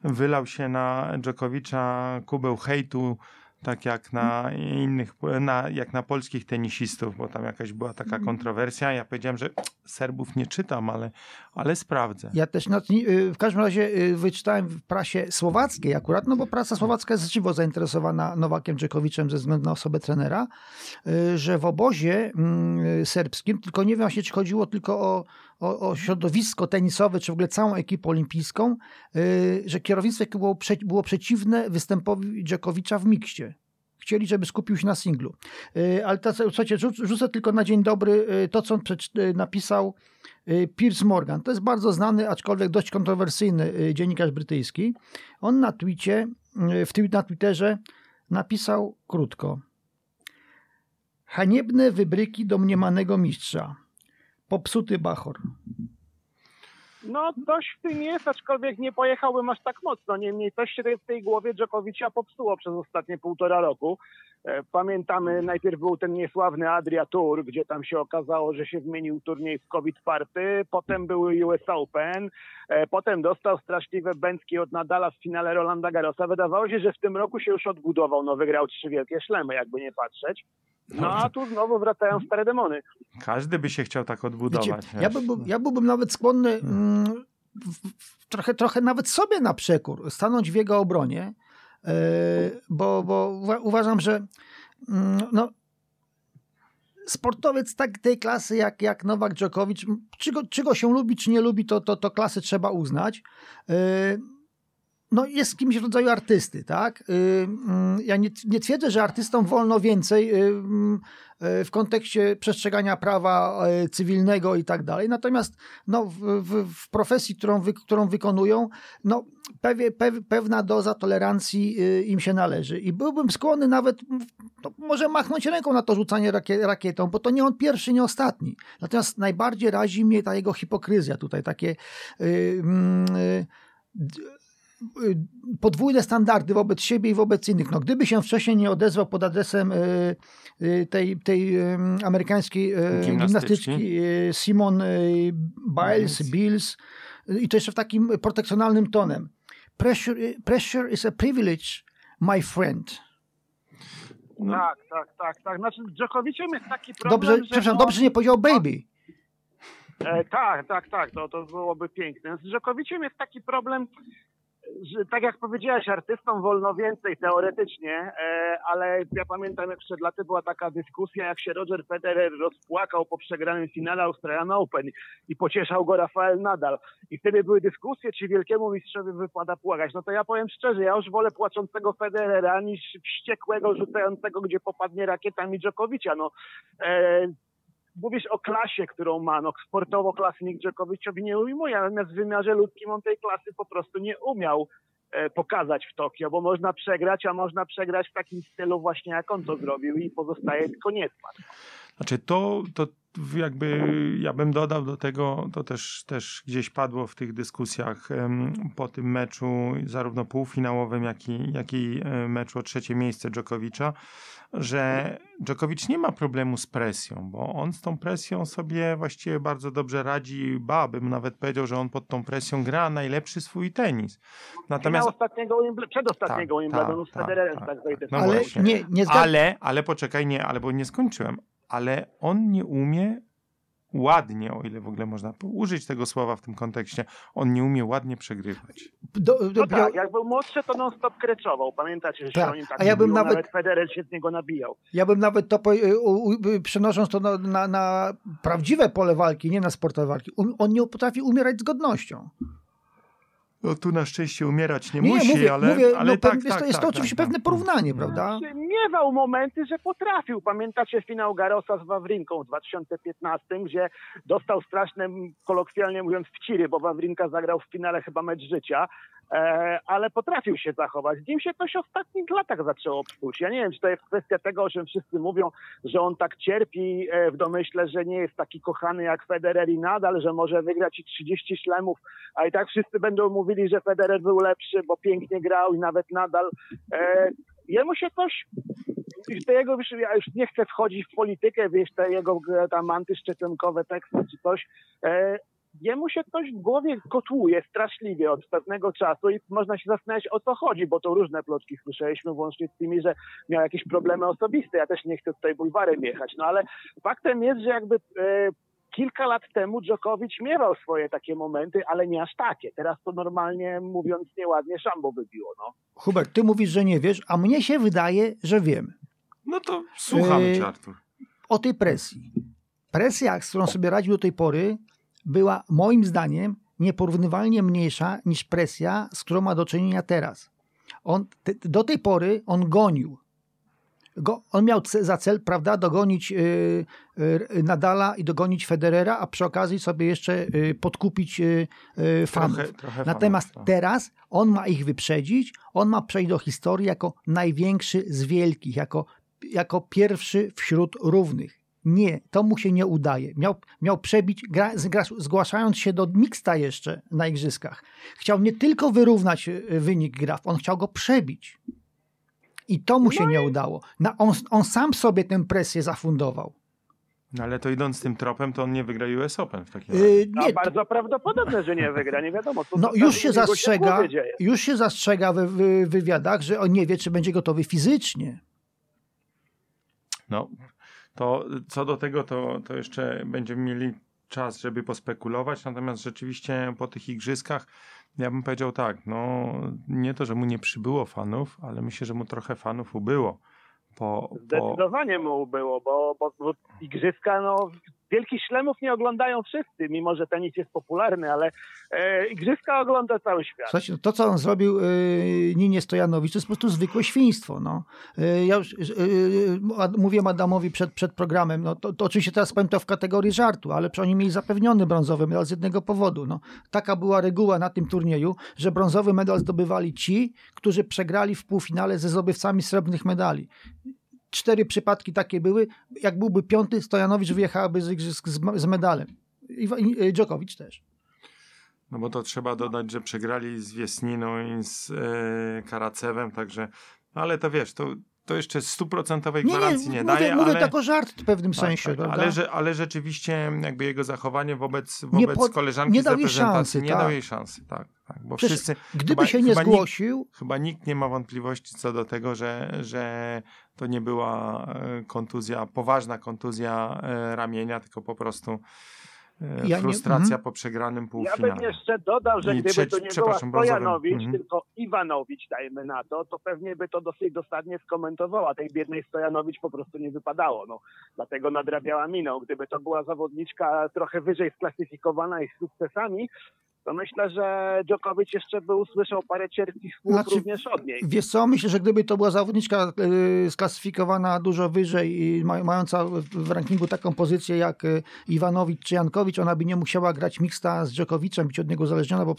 wylał się na Dżokowicza kubeł hejtu tak jak na innych, na, jak na polskich tenisistów, bo tam jakaś była taka mhm. kontrowersja. Ja powiedziałem, że Serbów nie czytam, ale, ale sprawdzę. Ja też no, w każdym razie y, wyczytałem w prasie słowackiej akurat, no bo prasa słowacka jest żywo zainteresowana Nowakiem Dżekowiczem ze względu na osobę trenera, y, że w obozie mm, serbskim, tylko nie wiem właśnie, czy chodziło tylko o, o, o środowisko tenisowe, czy w ogóle całą ekipę olimpijską, y, że kierownictwo było, było przeciwne występowi Dżekowicza w mikście. Chcieli, żeby skupił się na singlu. Y, ale to, słuchajcie, rzucę tylko na dzień dobry y, to, co on napisał Piers Morgan. To jest bardzo znany, aczkolwiek dość kontrowersyjny dziennikarz brytyjski. On na Twicie, w, na Twitterze napisał krótko. Haniebne wybryki domniemanego mistrza popsuty Bachor. No, coś w tym jest, aczkolwiek nie pojechałbym aż tak mocno. Niemniej coś się w tej głowie Dżokowicza popsuło przez ostatnie półtora roku. E, pamiętamy, najpierw był ten niesławny Adria Tour, gdzie tam się okazało, że się zmienił turniej w COVID party, potem były US Open, e, potem dostał straszliwe bęcki od Nadala w finale Rolanda Garrosa. Wydawało się, że w tym roku się już odbudował, no wygrał trzy wielkie szlemy, jakby nie patrzeć. No a tu znowu wracają stare demony. Każdy by się chciał tak odbudować. Wiecie, ja, byłbym, ja byłbym nawet skłonny hmm. mm, trochę, trochę nawet sobie na przekór stanąć w jego obronie, yy, bo, bo uważam, że yy, no, sportowiec tak, tej klasy jak, jak Nowak Dżokowicz, czy go, czy go się lubi, czy nie lubi, to, to, to klasy trzeba uznać. Yy, no jest kimś w rodzaju artysty, tak? Y, mm, ja nie, nie twierdzę, że artystom wolno więcej y, mm, y, w kontekście przestrzegania prawa cywilnego i tak dalej, natomiast no, w, w, profesji, którą, wy, którą wykonują, no, pewie, pewna doza tolerancji im się należy i byłbym skłonny nawet, no, może machnąć ręką na to rzucanie rakietą, bo to nie on pierwszy, nie ostatni. Natomiast najbardziej razi mnie ta jego hipokryzja tutaj, takie... Yy, yy, podwójne standardy wobec siebie i wobec innych. No, gdyby się wcześniej nie odezwał pod adresem y, y, tej, tej amerykańskiej gimnastyczki Simon Biles, Bills i to jeszcze w takim protekcjonalnym tonem. Pressure, pressure is a privilege, my friend. No. Tak, tak, tak, tak. Znaczy z Dżokowiciem jest taki problem, dobrze, że... Przepraszam, dobrze nie powiedział baby. E, tak, tak, tak, to, to byłoby piękne. Z Dżokowiciem jest taki problem, że tak jak powiedziałeś, artystom wolno więcej teoretycznie, e, ale ja pamiętam jak przed laty była taka dyskusja, jak się Roger Federer rozpłakał po przegranym finale Australian Open i pocieszał go Rafael Nadal. I wtedy były dyskusje, czy wielkiemu mistrzowi wypada płakać. No to ja powiem szczerze, ja już wolę płaczącego Federera niż wściekłego, rzucającego, gdzie popadnie rakietami Dżokowicza. No, e, mówisz o klasie, którą ma, no sportowo klasy nikt Dżokowiczowi nie ujmuje, natomiast w wymiarze ludzkim on tej klasy po prostu nie umiał e, pokazać w Tokio, bo można przegrać, a można przegrać w takim stylu właśnie jak on to zrobił i pozostaje tylko niesmak. Znaczy to, to jakby ja bym dodał do tego, to też, też gdzieś padło w tych dyskusjach po tym meczu, zarówno półfinałowym, jak i, jak i e, meczu o trzecie miejsce Dżokowicza, że Dżokowicz nie ma problemu z presją, bo on z tą presją sobie właściwie bardzo dobrze radzi. Ba, bym nawet powiedział, że on pod tą presją gra najlepszy swój tenis. Natomiast ostatniego przedostatniego tak, Wimbledonu tak, z Federerem, tak, no ale, nie, nie ale, ale poczekaj, nie, ale bo nie skończyłem. Ale on nie umie ładnie, o ile w ogóle można użyć tego słowa w tym kontekście, on nie umie ładnie przegrywać. Do, do, no tak, jak był młodszy, to non-stop kreczował. Pamiętacie, że tak. się tak A ja bym nawet, nawet Federer się z niego nabijał. Ja bym nawet to, przenosząc to na, na, na prawdziwe pole walki, nie na sportowe walki, on nie potrafi umierać z godnością. No tu na szczęście umierać nie, nie musi, mówię, ale, mówię, ale no, tak, jest, tak, to, jest tak, to oczywiście tak, pewne porównanie, tak. prawda? Miewał momenty, że potrafił. Pamiętacie finał Garosa z Wawrinką w 2015, gdzie dostał straszne, kolokwialnie mówiąc, wciry, bo Wawrinka zagrał w finale chyba mecz życia, ale potrafił się zachować. Nim się coś w ostatnich latach zaczęło psuć. Ja nie wiem, czy to jest kwestia tego, o czym wszyscy mówią, że on tak cierpi e, w domyśle, że nie jest taki kochany jak Federer i nadal, że może wygrać i 30 ślemów, a i tak wszyscy będą mówili, że Federer był lepszy, bo pięknie grał i nawet nadal. E, jemu się coś te jego, ja już nie chcę wchodzić w politykę, wiesz, te jego tam antyszczepionkowe teksty czy coś, jemu się coś w głowie kotłuje straszliwie od pewnego czasu i można się zastanawiać o co chodzi, bo to różne plotki słyszeliśmy, włącznie z tymi, że miał jakieś problemy osobiste. Ja też nie chcę tutaj bulwarem jechać, no ale faktem jest, że jakby e, kilka lat temu Dżokowicz miewał swoje takie momenty, ale nie aż takie. Teraz to normalnie, mówiąc nieładnie, szambo wybiło. No. Hubert, ty mówisz, że nie wiesz, a mnie się wydaje, że wiem. No to słuchamy e, cię, Artur. O tej presji. Presja, z którą sobie radził do tej pory, była moim zdaniem nieporównywalnie mniejsza niż presja, z którą ma do czynienia teraz. On, te, do tej pory on gonił. Go, on miał za cel, prawda, dogonić yy, yy, Nadala i dogonić Federera, a przy okazji sobie jeszcze yy, podkupić y, y, fanów. Trochę, trochę Natomiast fanów, tak. teraz on ma ich wyprzedzić, on ma przejść do historii jako największy z wielkich, jako, jako pierwszy wśród równych. Nie, to mu się nie udaje. Miał, miał przebić, gra, gra, zgłaszając się do mixta jeszcze na igrzyskach. Chciał nie tylko wyrównać e, wynik graf, on chciał go przebić. I to mu się no nie udało. Na, on, on sam sobie tę presję zafundował. No ale to idąc tym tropem, to on nie wygra US Open w takim razie. Yy, nie, bardzo to... prawdopodobne, że nie wygra, nie wiadomo. Co no już się zastrzega, się już się zastrzega w, w wywiadach, że on nie wie, czy będzie gotowy fizycznie. No, to co do tego, to, to jeszcze będziemy mieli czas, żeby pospekulować, natomiast rzeczywiście po tych igrzyskach ja bym powiedział tak, no nie to, że mu nie przybyło fanów, ale myślę, że mu trochę fanów ubyło. Po, Zdecydowanie po... mu ubyło, bo, bo, bo igrzyska, no Wielkich Szlemów nie oglądają wszyscy, mimo że tenis jest popularny, ale e, igrzyska ogląda cały świat. Słuchajcie, no to, co on zrobił e, Ninie Stojanowicz, to jest po prostu zwykłe świństwo. No. E, ja już e, e mówiłem Adamowi przed, przed programem, no to, to, oczywiście teraz powiem to w kategorii żartu, ale przy oni mieli zapewniony brązowy medal z jednego powodu. No. Taka była reguła na tym turnieju, że brązowy medal zdobywali ci, którzy przegrali w półfinale ze zdobywcami srebrnych medali cztery przypadki takie były. Jak byłby piąty, Stojanowicz wyjechałaby z igrzysk z, z medalem. I, i Dżokowicz też. No bo to trzeba dodać, że przegrali z Wiesniną i z e, Karacewem, także, no ale to wiesz, to to jeszcze stuprocentowej gwarancji nie, nie, nie mówię, daje. Mówię ale, jako żart w pewnym tak, sensie. Tak, ale, że, ale rzeczywiście jakby jego zachowanie wobec, wobec koleżanki nie dał jej szansy, nie tak. dał jej szansy. Tak, tak, bo Przecież wszyscy, gdyby chyba, się nie zgłosił... Nikt, chyba nikt nie ma wątpliwości co do tego, że, że to nie była e, kontuzja, poważna kontuzja e, ramienia, tylko po prostu ja frustracja nie, po przegranym półfinale. Ja bym jeszcze dodał, że I gdyby trzeci, to nie była Stojanowicz, mhm. tylko Iwanowicz, dajmy na to, to pewnie by to dosyć dosadnie skomentowała. Tej biednej Stojanowicz po prostu nie wypadało. No, dlatego nadrabiała miną. Gdyby to była zawodniczka trochę wyżej sklasyfikowana i z sukcesami, to myślę, że Djokovic jeszcze by usłyszał parę cierpkich słów znaczy, również od niej. Wiesz co, myślę, że gdyby to była zawodniczka y, sklasyfikowana dużo wyżej i mająca w rankingu taką pozycję jak y, Iwanowicz czy Jankowicz, ona by nie musiała grać mixta z Djokovicem, być od niego uzależniona, bo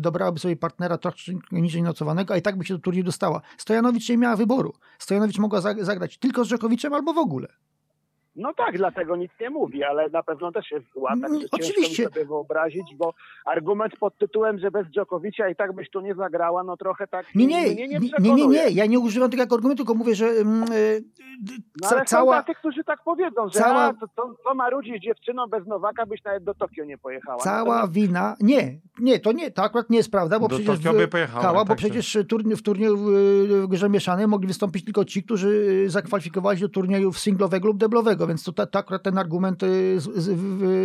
dobrałaby sobie partnera trochę niżej nocowanego, a i tak by się do turnieju dostała. Stojanowicz nie miała wyboru. Stojanowicz mogła zagrać tylko z Djokovicem albo w ogóle. No tak, dlatego nic nie mówi, ale na pewno też jest zła, tak Oczywiście. sobie wyobrazić, bo argument pod tytułem, że bez Dżokowicza i tak byś tu nie zagrała, no trochę tak nie, nie, nie, nie, nie, nie, nie, ja nie używam tego jako argumentu, tylko mówię, że mm, y, no, ale cała... są tacy, którzy tak powiedzą, że cała... a, to, to, to marudzisz dziewczyną bez Nowaka, byś nawet do Tokio nie pojechała. Cała wina, nie, nie, to nie, to akurat nie jest prawda, bo do przecież Tokio by pojechała, bo tak przecież turnie, w turnieju w grze mieszanej mogli wystąpić tylko ci, którzy zakwalifikowali się do turnieju singlowego lub deblowego, więc to, to akurat ten argument z, z,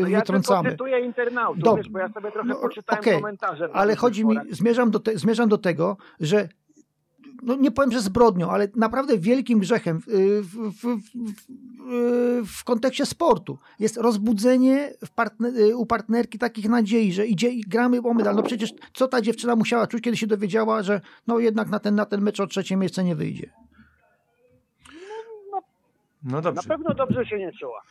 no wytrącamy. Ja cytuję internautów, wiesz, bo ja sobie trochę no, poczytałem okay, komentarze. Ale chodzi mi, zmierzam do, te, zmierzam do tego, że no nie powiem, że zbrodnią, ale naprawdę wielkim grzechem w, w, w, w kontekście sportu jest rozbudzenie partner, u partnerki takich nadziei, że idzie i gramy o medal. No przecież co ta dziewczyna musiała czuć, kiedy się dowiedziała, że no jednak na ten, na ten mecz o trzecie miejsce nie wyjdzie. No dobrze. Na pewno dobrze się nie czuła.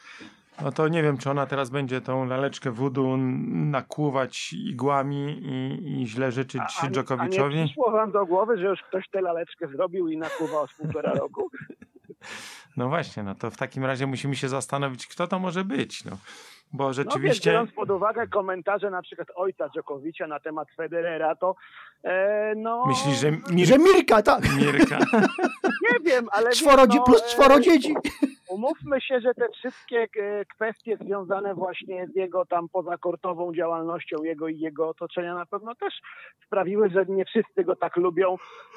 No to nie wiem, czy ona teraz będzie tą laleczkę wudu nakłuwać igłami i, i źle życzyć a, Dżokowiczowi. A nie przyszło wam do głowy, że już ktoś tę laleczkę zrobił i nakłuwał z półtora roku? No właśnie, no to w takim razie musimy się zastanowić, kto to może być. No. Bo rzeczywiście. No, biorąc pod uwagę komentarze na przykład ojca Dżokowicza na temat Federera, to e, no. Myślisz, że, Mir... że Mirka, tak. Mirka. Nie wiem, ale. Czworo, no, plus czworo dzieci. Umówmy się, że te wszystkie e, kwestie związane właśnie z jego tam pozakortową działalnością, jego i jego otoczenia na pewno też sprawiły, że nie wszyscy go tak lubią,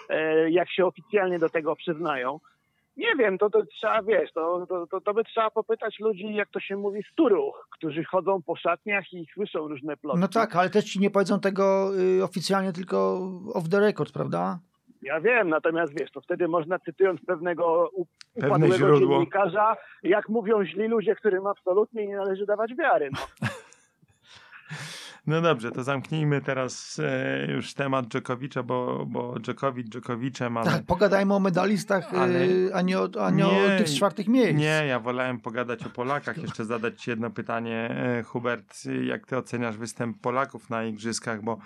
e, jak się oficjalnie do tego przyznają. Nie wiem, to, to trzeba, wiesz, to, to, to, to by trzeba popytać ludzi, jak to się mówi, z turuch, którzy chodzą po szatniach i słyszą różne plotki. No tak, ale też ci nie powiedzą tego y, oficjalnie, tylko off the record, prawda? Ja wiem, natomiast wiesz, to wtedy można cytując pewnego upadłego dziennikarza, jak mówią źli ludzie, którym absolutnie nie należy dawać wiary. No. No dobrze, to zamknijmy teraz e, już temat Dżokowicza, bo, bo Dżokowicz Dżokowiczem, ale... Tak, pogadajmy o medalistach, e, ale... a nie, o, a nie, nie, o tych czwartych miejsc. Nie, ja wolałem pogadać o Polakach. Jeszcze zadać Ci jedno pytanie, e, Hubert. Jak Ty oceniasz występ Polaków na Igrzyskach? Bo,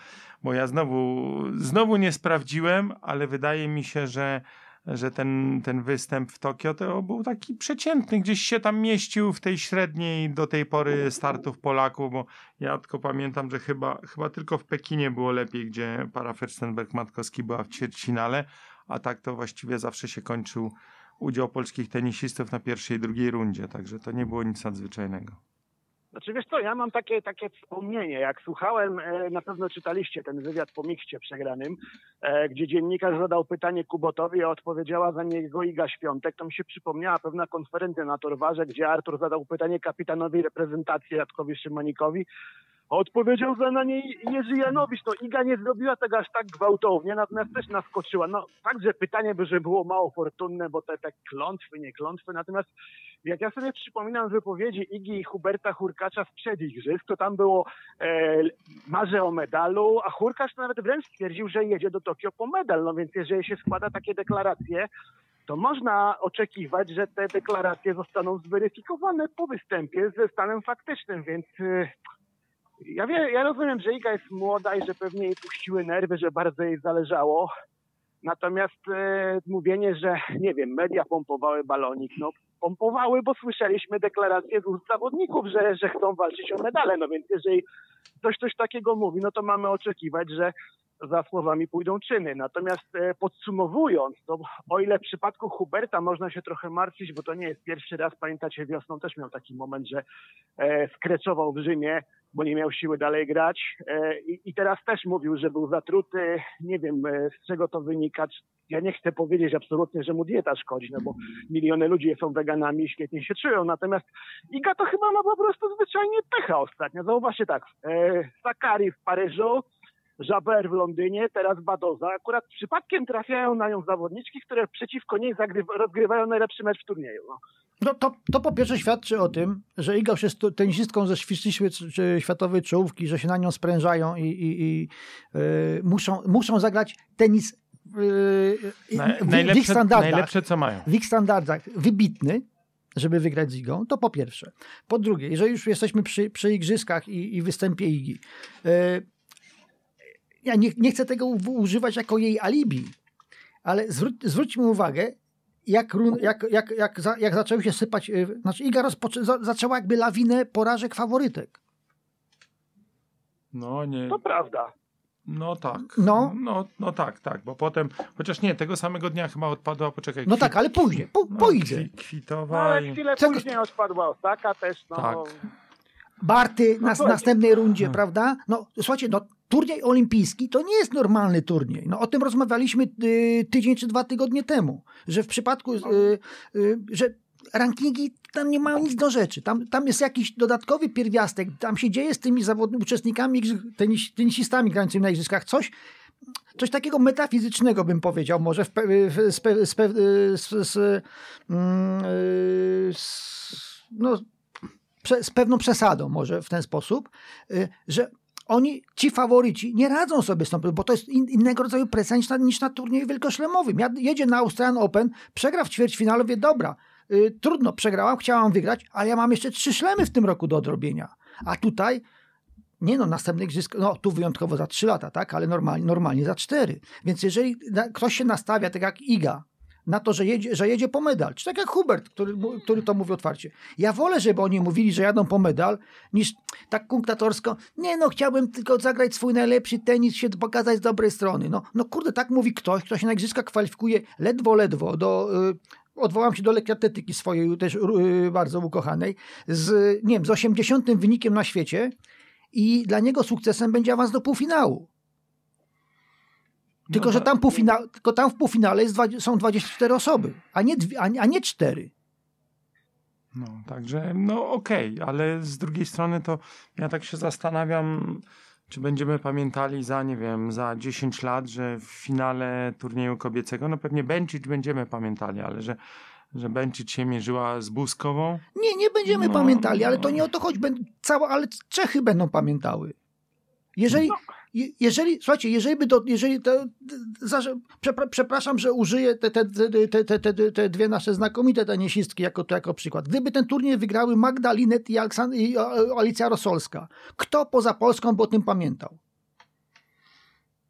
bo ja znowu, znowu nie sprawdziłem, ale wydaje mi się, że że ten, ten występ w Tokio to był taki przeciętny, gdzieś się tam mieścił w tej średniej do tej pory startów Polaków, bo ja tylko pamiętam, że chyba, chyba tylko w Pekinie było lepiej, gdzie para Fürstenberg-Matkowski była w ćwierćfinale, a tak to właściwie zawsze się kończył udział polskich tenisistów na pierwszej i drugiej rundzie, także to nie było nic nadzwyczajnego. Znaczy wiesz co, ja mam takie, takie wspomnienie, jak słuchałem, e, na pewno czytaliście ten wywiad po mikście przegranym, e, gdzie dziennikarz zadał pytanie Kubotowi, a odpowiedziała za niego Iga Świątek, to mi się przypomniała pewna konferencja na Torwarze, gdzie Artur zadał pytanie kapitanowi reprezentacji Jadkowi Szymanikowi, Odpowiedział za na niej Jerzy Janowicz. No Iga nie zrobiła tego aż tak gwałtownie, natomiast też naskoczyła. No także pytanie by, że było mało fortunne, bo te, te klątwy, nie klątwy. Natomiast jak ja sobie przypominam wypowiedzi Igi i Huberta Hurkacza sprzed igrzysk, to tam było e, o medalu, a Hurkacz nawet wręcz stwierdził, że jedzie do Tokio po medal. No więc jeżeli się składa takie deklaracje, to można oczekiwać, że te deklaracje zostaną zweryfikowane po występie ze stanem faktycznym, więc... Ja, wie, ja rozumiem, że Iga jest młoda i że pewnie jej puściły nerwy, że bardzo jej zależało. Natomiast e, mówienie, że nie wiem, media pompowały balonik, no pompowały, bo słyszeliśmy deklaracje z ust zawodników, że, że chcą walczyć o medale. No więc jeżeli ktoś coś takiego mówi, no to mamy oczekiwać, że za słowami pójdą czyny. Natomiast e, podsumowując, to o ile w przypadku Huberta można się trochę martwić, bo to nie jest pierwszy raz, pamiętacie, wiosną też miał taki moment, że e, skreczował w Rzymie, bo nie miał siły dalej grać. E, i, teraz też mówił, że był zatruty, nie wiem z czego to wynika, ja nie chcę powiedzieć absolutnie, że mu dieta szkodzi, no bo miliony ludzi są weganami i świetnie się czują, natomiast Iga to chyba ma po prostu zwyczajnie pecha ostatnio. Zauważcie tak, e, Sakari w Paryżu, Jabber w Londynie, teraz Badoza. Akurat przypadkiem trafiają na nią zawodniczki, które przeciwko niej zagrywa, rozgrywają najlepszy mecz w turnieju. No. No to, to po pierwsze świadczy o tym, że Iga już jest tenisistką ze światowej czołówki, że się na nią sprężają i, i, i yy, muszą, muszą zagrać tenis yy, Na, w, najlepsze, w ich standardach. Najlepsze, co mają. W ich standardach wybitny, żeby wygrać z Igą, to po pierwsze. Po drugie, jeżeli już jesteśmy przy, przy igrzyskach i, i występie Igi, yy, ja nie, nie chcę tego używać jako jej alibi, ale zwróć, zwróćmy uwagę, jak, jak, jak, jak, za, jak zaczęły się sypać, e, znaczy Iga rozpoczę, zaczęła jakby lawinę porażek faworytek. No nie. To prawda. No tak. No. no. No tak, tak, bo potem, chociaż nie, tego samego dnia chyba odpadła, poczekaj. No tak, ale później, po, no, pójdzie. Kwitowa. No, ale chwilę później odpadła Osaka też, no. Tak. Barty no, na następnej rundzie, no. prawda? No słuchajcie, no turniej olimpijski to nie jest normalny turniej. No, o tym rozmawialiśmy y, tydzień czy dwa tygodnie temu, że w przypadku, y, y, że rankingi tam nie mają nic do rzeczy. Tam, tam jest jakiś dodatkowy pierwiastek, tam się dzieje z tymi zawodnymi uczestnikami, tenis, tenisistami grającymi na igrzyskach coś, coś takiego metafizycznego bym powiedział, może w, w, z, z, z, mm, no, z pewną przesadą może w ten sposób, że oni, ci faworyci, nie radzą sobie z tą, bo to jest in, innego rodzaju presja niż na, niż na turnieju wielkoszlemowym. Ja, jedzie na Australian Open, przegra w ćwierćfinale, wie dobra, y, trudno, przegrałam, chciałam wygrać, ale ja mam jeszcze trzy szlemy w tym roku do odrobienia. A tutaj nie no, następny igrzysk, no tu wyjątkowo za trzy lata, tak, ale normalnie, normalnie za cztery. Więc jeżeli ktoś się nastawia, tak jak Iga, na to, że jedzie, że jedzie po medal. Czy tak jak Hubert, który, który to mówi otwarcie. Ja wolę, żeby oni mówili, że jadą po medal, niż tak kunktatorsko, nie no, chciałbym tylko zagrać swój najlepszy tenis, się pokazać z dobrej strony. No, no kurde, tak mówi ktoś, kto się na igrzyska kwalifikuje ledwo, ledwo do... Yy, odwołam się do lekkoatletyki swojej też yy, bardzo ukochanej, z, nie wiem, z 80 wynikiem na świecie i dla niego sukcesem będzie awans do półfinału. Tylko, no że tam, półfina, tylko tam w półfinale jest, są 24 osoby, a nie, dwie, a, a nie 4. No, także, no okej, okay, ale z drugiej strony to ja tak się zastanawiam, czy będziemy pamiętali za, nie wiem, za 10 lat, że w finale turnieju kobiecego, no pewnie Bencic będziemy pamiętali, ale że, że Bencic się mierzyła z Buskową. Nie, nie będziemy no, pamiętali, ale to nie o to chodzi, cała, ale Czechy będą pamiętały. Jeżeli, no jeżeli, słuchajcie, jeżeli by do, jeżeli to, przepraszam, że użyję te, te, te, te, te, dwie nasze znakomite tenisistki jako, jako przykład. Gdyby ten turniej wygrały Magda Linet i, i Alicja Rosolska, kto poza Polską by o tym pamiętał?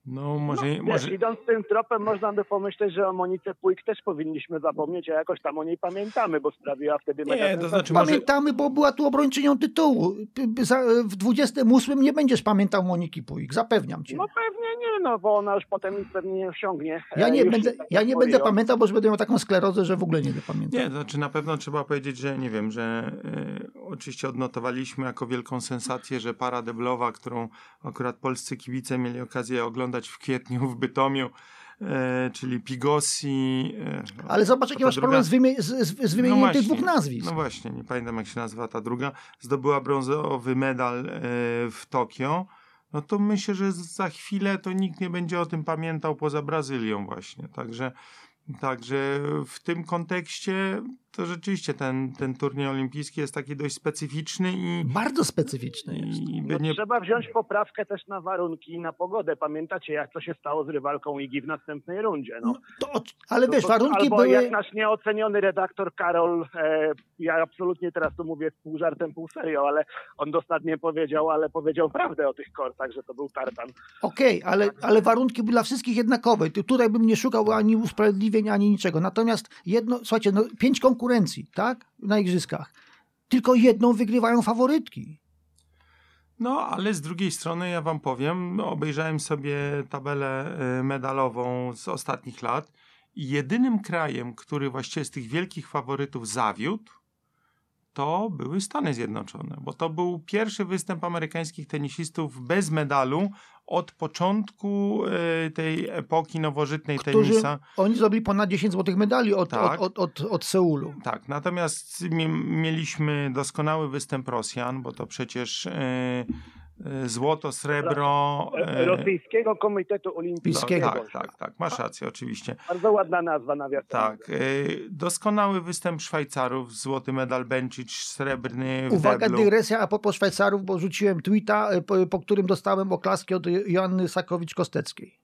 No, może, no, może... Wiesz, idąc tym tropem, można by pomyśleć, że o Monice Pujk też powinniśmy zapomnieć, a jakoś tam o niej pamiętamy, bo sprawiła wtedy mega nie, to znaczy może... Pamiętamy, bo była tu obrończynią tytułu. W 28 nie będziesz pamiętał Moniki Pujk, zapewniam cię. No pewnie nie, no bo ona już potem nic pewnie nie osiągnie. Ja nie, będę, tak ja nie będę pamiętał, bo już będę miał taką sklerozę, że w ogóle nie będę pamiętał. Nie, to znaczy na pewno trzeba powiedzieć, że nie wiem, że y, oczywiście odnotowaliśmy jako wielką sensację, że para deblowa, którą akurat polscy kibice mieli okazję oglądać w kwietniu w Bytomiu, e, czyli Pigosi. E, Ale zobacz, jaki masz druga... problem z, wymi- z, z wymienieniem no tych dwóch nazwisk. No właśnie, nie pamiętam jak się nazywa ta druga. Zdobyła brązowy medal e, w Tokio. No to myślę, że za chwilę to nikt nie będzie o tym pamiętał poza Brazylią właśnie. Także Także w tym kontekście to rzeczywiście ten, ten turniej olimpijski jest taki dość specyficzny i. Bardzo specyficzny jest. I no, nie... Trzeba wziąć poprawkę też na warunki i na pogodę. Pamiętacie, jak to się stało z rywalką Igi w następnej rundzie? No. no to, ale wiesz, warunki albo były. Jak nasz nieoceniony redaktor Karol, e, ja absolutnie teraz tu mówię pół żartem, pół serio, ale on dostatnie powiedział, ale powiedział prawdę o tych kortach, że to był tartan. Okej, okay, ale, ale warunki były dla wszystkich jednakowe. Tutaj bym nie szukał ani ani niczego. Natomiast jedno, słuchajcie, no, pięć konkurencji, tak? Na igrzyskach. Tylko jedną wygrywają faworytki. No, ale z drugiej strony ja wam powiem, obejrzałem sobie tabelę y, medalową z ostatnich lat i jedynym krajem, który właściwie z tych wielkich faworytów zawiódł, to były Stany Zjednoczone, bo to był pierwszy występ amerykańskich tenisistów bez medalu od początku y, tej epoki nowożytnej Którzy, tenisa. Oni zdobyli ponad 10 złotych medali od, Tak. od, od, od, od Seulu. Tak, natomiast mi- mieliśmy doskonały występ Rosjan, bo to przecież y, złoto, srebro. E, Rosyjskiego Komitetu Olimpijskiego. tak, tak, tak, masz rację, oczywiście. Bardzo ładna nazwa nawiasem. Tak, y, doskonały występ Szwajcarów, złoty medal Bencic, srebrny w Uwaga, deblu. dygresja a propos Szwajcarów, bo rzuciłem tweeta, e, po, po którym dostałem oklaski od Joanny Sakowicz-Kosteckiej.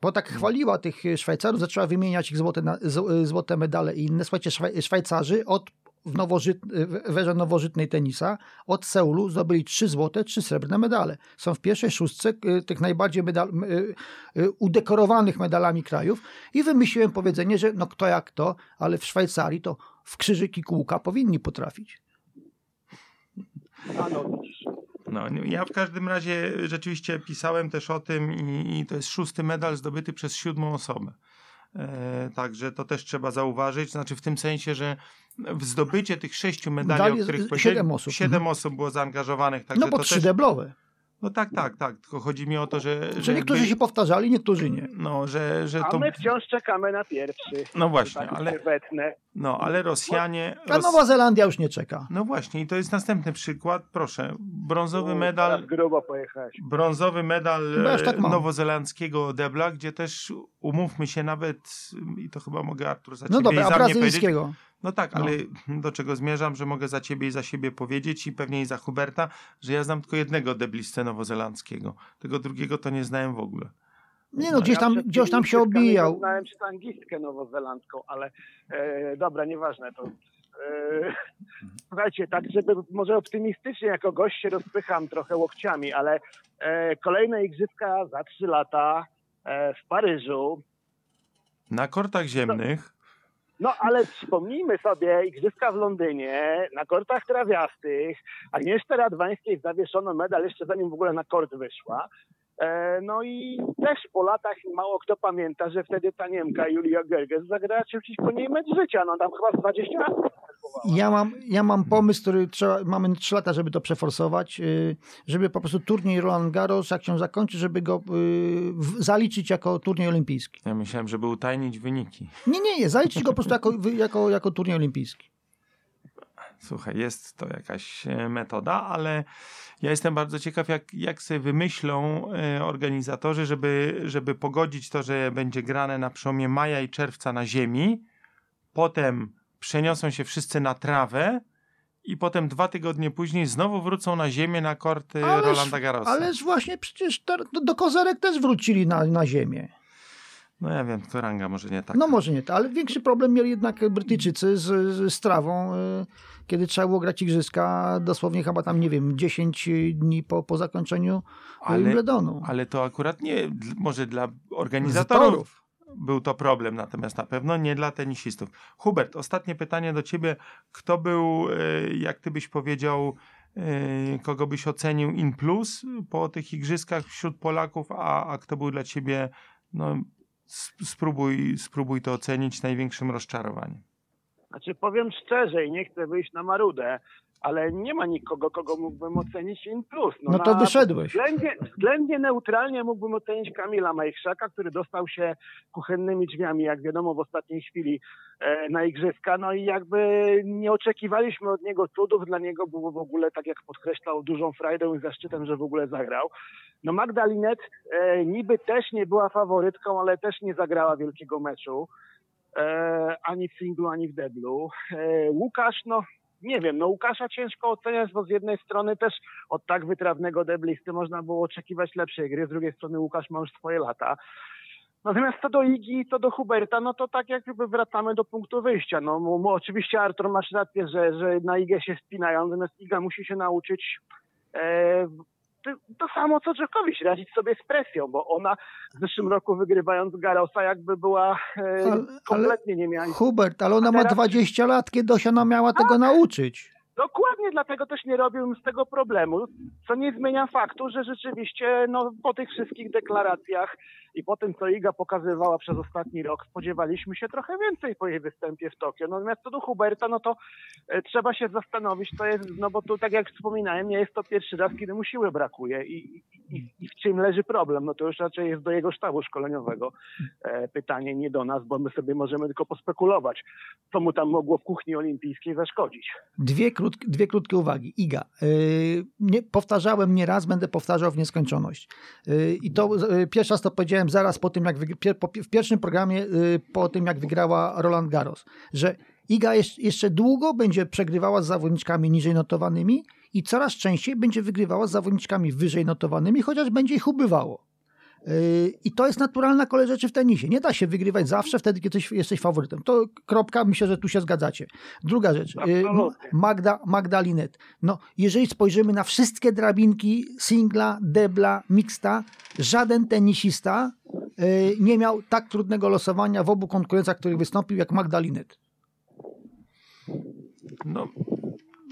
Bo tak chwaliła tych e, Szwajcarów, zaczęła wymieniać ich złote, na, e, złote medale i inne. Słuchajcie, Szwaj, Szwajcarzy od w, nowożyt, w nowożytnej tenisa od Seulu zdobyli trzy złote, trzy srebrne medale. Są w pierwszej szóstce e, tych najbardziej medal, e, e, udekorowanych medalami krajów i wymyśliłem powiedzenie, że no kto jak to, ale w Szwajcarii to w krzyżyki kółka powinni potrafić. No. No, ja w każdym razie rzeczywiście pisałem też o tym i, i to jest szósty medal zdobyty przez siódmą osobę. E, także to też trzeba zauważyć, znaczy w tym sensie, że w zdobycie tych sześciu medali, Medali o których siedem powiedziałem, osób. siedem Mhm. osób było zaangażowanych. Także no bo to trzy też, deblowe. No tak, tak, tak, tylko chodzi mi o to, że... Że niektórzy się powtarzali, niektórzy nie. No, że, że A to... my wciąż czekamy na pierwszy. No właśnie, Tak ale, no, ale Rosjanie... A Ros... Nowa Zelandia już nie czeka. No właśnie, i to jest następny przykład. Proszę, brązowy U, medal teraz grubo pojechałeś. brązowy medal już tak nowozelandzkiego debla, gdzie też umówmy się nawet, i to chyba mogę Artur za No dobra, i a mnie powiedzieć. No tak, No. ale do czego zmierzam, że mogę za ciebie i za siebie powiedzieć i pewnie i za Huberta, że ja znam tylko jednego deblistę nowozelandzkiego. Tego drugiego to nie znałem w ogóle. Nie no, gdzieś tam, przed gdzieś tam się obijał. Poznałem się angielską nowozelandzką, ale e, dobra, nieważne to. E, słuchajcie, tak żeby może optymistycznie jako gość się rozpycham trochę łokciami, ale e, kolejne igrzyska za trzy lata e, w Paryżu. Na kortach ziemnych, No ale wspomnijmy sobie igrzyska w Londynie, na kortach trawiastych. Agnieszce Radwańskiej zawieszono medal jeszcze zanim w ogóle na kort wyszła. E, No i też po latach mało kto pamięta, że wtedy ta Niemka Julia Gerges zagrała przeciwko niej mecz życia. No tam chyba z 20 lat. Ja mam, ja mam pomysł, który trzeba, mamy trzy lata, żeby to przeforsować, yy, żeby po prostu turniej Roland Garros, jak się zakończy, żeby go w- zaliczyć jako turniej olimpijski. ja myślałem, żeby utajnić wyniki. Nie, nie, nie, zaliczyć go po prostu jako, jako, jako turniej olimpijski. Słuchaj, jest to jakaś e, metoda, ale ja jestem bardzo ciekaw, jak, jak sobie wymyślą e, organizatorzy, żeby, żeby pogodzić to, że będzie grane na przełomie maja i czerwca na ziemi, potem przeniosą się wszyscy na trawę i potem dwa tygodnie później znowu wrócą na ziemię na korty Ależ- Rolanda Garrosa. Ależ właśnie przecież do, Kozerek też wrócili na, na ziemię. No ja wiem, to ranga może nie tak. No może nie, to, ale większy problem mieli jednak Brytyjczycy z, z, z trawą, y, kiedy trzeba było grać igrzyska dosłownie chyba tam, nie wiem, 10 dni po, po zakończeniu ale, Wimbledonu. ale to akurat nie, może dla organizatorów Torów. Był to problem, natomiast na pewno nie dla tenisistów. Hubert, ostatnie pytanie do ciebie. Kto był, e, jak ty byś powiedział, e, kogo byś ocenił in plus po tych igrzyskach wśród Polaków, a, a kto był dla ciebie, no sp- spróbuj, spróbuj to ocenić największym rozczarowaniem. Znaczy powiem szczerze i nie chcę wyjść na marudę, ale nie ma nikogo, kogo mógłbym ocenić in plus. No to na- wyszedłeś. Względnie, względnie neutralnie mógłbym ocenić Kamila Majchrzaka, który dostał się kuchennymi drzwiami, jak wiadomo, w ostatniej chwili e, na igrzyska. No i jakby nie oczekiwaliśmy od niego cudów. Dla niego było w ogóle, tak jak podkreślał, dużą frajdą i zaszczytem, że w ogóle zagrał. No Magda Linet e, niby też nie była faworytką, ale też nie zagrała wielkiego meczu. E, ani w singlu, ani w deblu. E, Łukasz, no nie wiem, no Łukasza ciężko oceniać, bo z jednej strony też od tak wytrawnego deblisty można było oczekiwać lepszej gry, z drugiej strony Łukasz ma już swoje lata. Natomiast co do Igi, co do Huberta, no to tak jakby wracamy do punktu wyjścia. No oczywiście Artur masz rację, że, że na Igę się spinają, natomiast Iga musi się nauczyć e, to, samo co Dżokowicz, radzić sobie z presją, bo ona w zeszłym roku wygrywając Garosa jakby była e, Ale- kompletnie nie miała Hubert, ale ona A ma teraz- 20 lat, kiedy ona miała tego nauczyć. Dokładnie, dlatego też nie robiłbym z tego problemu, co nie zmienia faktu, że rzeczywiście no, po tych wszystkich deklaracjach i po tym, co Iga pokazywała przez ostatni rok, spodziewaliśmy się trochę więcej po jej występie w Tokio. Natomiast co do Huberta, no to e, trzeba się zastanowić, to jest, no bo tu tak jak wspominałem, nie jest to pierwszy raz, kiedy mu siły brakuje i, i, i w czym leży problem, no to już raczej jest do jego sztabu szkoleniowego e, pytanie, nie do nas, bo my sobie możemy tylko pospekulować, co mu tam mogło w kuchni olimpijskiej zaszkodzić. Dwie, krót, dwie krótkie uwagi. Iga, yy, nie, powtarzałem będę powtarzał w nieskończoność. Yy, I to yy, pierwszy raz to powiedziałem zaraz po tym, jak w pierwszym programie, yy, po tym, jak wygrała Roland Garros, że Iga jeszcze długo będzie przegrywała z zawodniczkami niżej notowanymi i coraz częściej będzie wygrywała z zawodniczkami wyżej notowanymi, chociaż będzie ich ubywało. Yy, I to jest naturalna kolej rzeczy w tenisie. Nie da się wygrywać zawsze wtedy, kiedy jesteś, faworytem. To kropka, myślę, że tu się zgadzacie. Druga rzecz. yy. Magda, Magda Linet. No, jeżeli spojrzymy na wszystkie drabinki singla, debla, mixta, żaden tenisista yy, nie miał tak trudnego losowania w obu konkurencjach, których wystąpił, jak Magda Linet. No,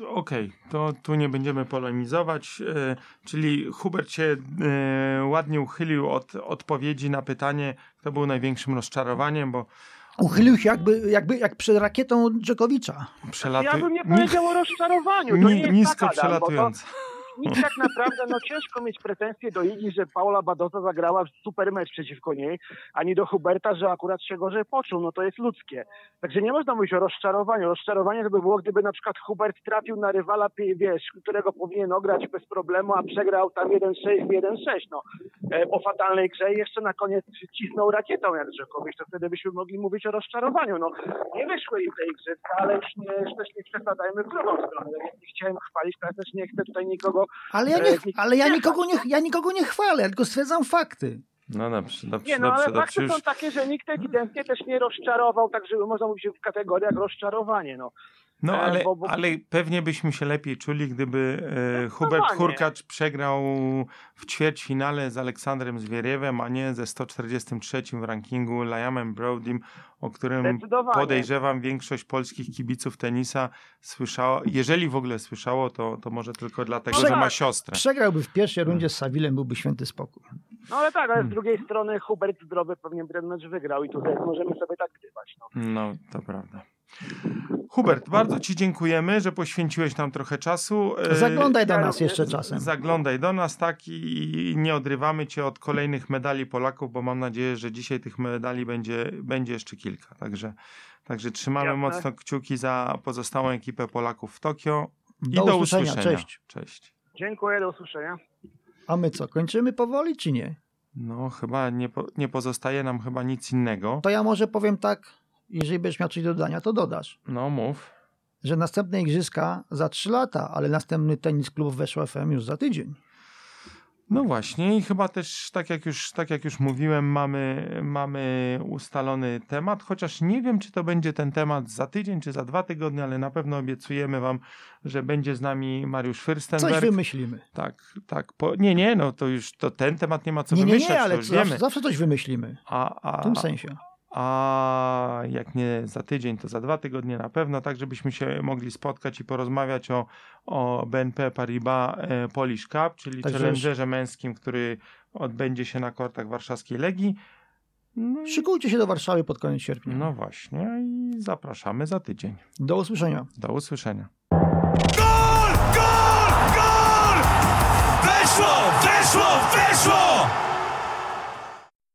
okej, to tu nie będziemy polemizować. E, czyli Hubert się e, ładnie uchylił od odpowiedzi na pytanie, kto był największym rozczarowaniem, bo Uchylił się jakby, jakby jak przed rakietą Dżokowicza. przelatuje. Ja bym nie powiedział o rozczarowaniu. To nie ni, jest nisko to- nic tak naprawdę, no ciężko mieć pretensje do Igi, że Paula Badoza zagrała super mecz przeciwko niej, ani do Huberta, że akurat się gorzej poczuł, no to jest ludzkie. Także nie można mówić o rozczarowaniu. Rozczarowanie to by było, gdyby na przykład Hubert trafił na rywala, wiesz, którego powinien ograć bez problemu, a przegrał tam 1-6 w 1-6, no. E, po fatalnej grze i jeszcze na koniec cisnął rakietą jak Dżokowicz, to wtedy byśmy mogli mówić o rozczarowaniu. No, nie wyszły im tej gry, ale już nie, też nie przesadzajmy w drugą stronę. Więc nie chciałem chwalić, ja też nie chcę tutaj nikogo Ale ja, nie, ale ja, nikogo nie, ja nikogo nie chwalę, ja tylko stwierdzam fakty. No dobrze, dobrze, Nie, no dobrze, ale dobrze. fakty Już, są takie, że nikt ewidentnie też nie rozczarował, tak żeby można mówić w kategoriach rozczarowanie. No. No e, ale, bo- bo- ale pewnie byśmy się lepiej czuli, gdyby e, Hubert Zdecydowanie. Hurkacz przegrał w ćwierćfinale z Aleksandrem Zwieriewem, a nie ze 143 w rankingu Liamem Brodym, o którym podejrzewam większość polskich kibiców tenisa słyszało, jeżeli w ogóle słyszało, to, to może tylko dlatego, No że ma siostrę. Przegrałby w pierwszej rundzie z Savilem, byłby święty spokój. no ale tak, ale Hmm. z drugiej strony Hubert zdrowy pewnie by ten mecz wygrał i tutaj możemy sobie tak grywać. No. No, to prawda. Hubert, bardzo Ci dziękujemy, że poświęciłeś nam trochę czasu. E, Zaglądaj do ja nas jeszcze czasem. Zaglądaj do nas, tak, i nie odrywamy Cię od kolejnych medali Polaków, bo mam nadzieję, że dzisiaj tych medali będzie, będzie jeszcze kilka. Także, także trzymamy Jasne. mocno kciuki za pozostałą ekipę Polaków w Tokio. I Do, do, usłyszenia, usłyszenia. cześć. Cześć. Dziękuję, do usłyszenia. A my co, kończymy powoli czy nie? No, chyba nie, nie pozostaje nam chyba nic innego. To ja może powiem tak, jeżeli będziesz miał coś do dodania, to dodasz. No, mów. Że następne igrzyska za 3 lata, ale następny tenis klub weszło FM już za tydzień. No właśnie i chyba też, tak jak już, tak jak już mówiłem, mamy, mamy ustalony temat, chociaż nie wiem, czy to będzie ten temat za tydzień, czy za dwa tygodnie, ale na pewno obiecujemy wam, że będzie z nami Mariusz Coś Fürstenberg. wymyślimy. Tak, tak. Po, nie, nie, no to już to ten temat nie ma co Nie, nie, wymyślać, nie, to ale już zawsze, wiemy. zawsze coś wymyślimy. A, a, W tym sensie. A jak nie za tydzień, to za dwa tygodnie na pewno, tak żebyśmy się mogli spotkać i porozmawiać o, o BNP Paribas e, Polish Cup, czyli Także challengerze męskim, który odbędzie się na kortach warszawskiej Legii. No, i- Szykujcie się do Warszawy pod koniec sierpnia. no właśnie i zapraszamy za tydzień. Do usłyszenia. Do usłyszenia. Gol! Gol! Gol! Weszło! Weszło! Weszło!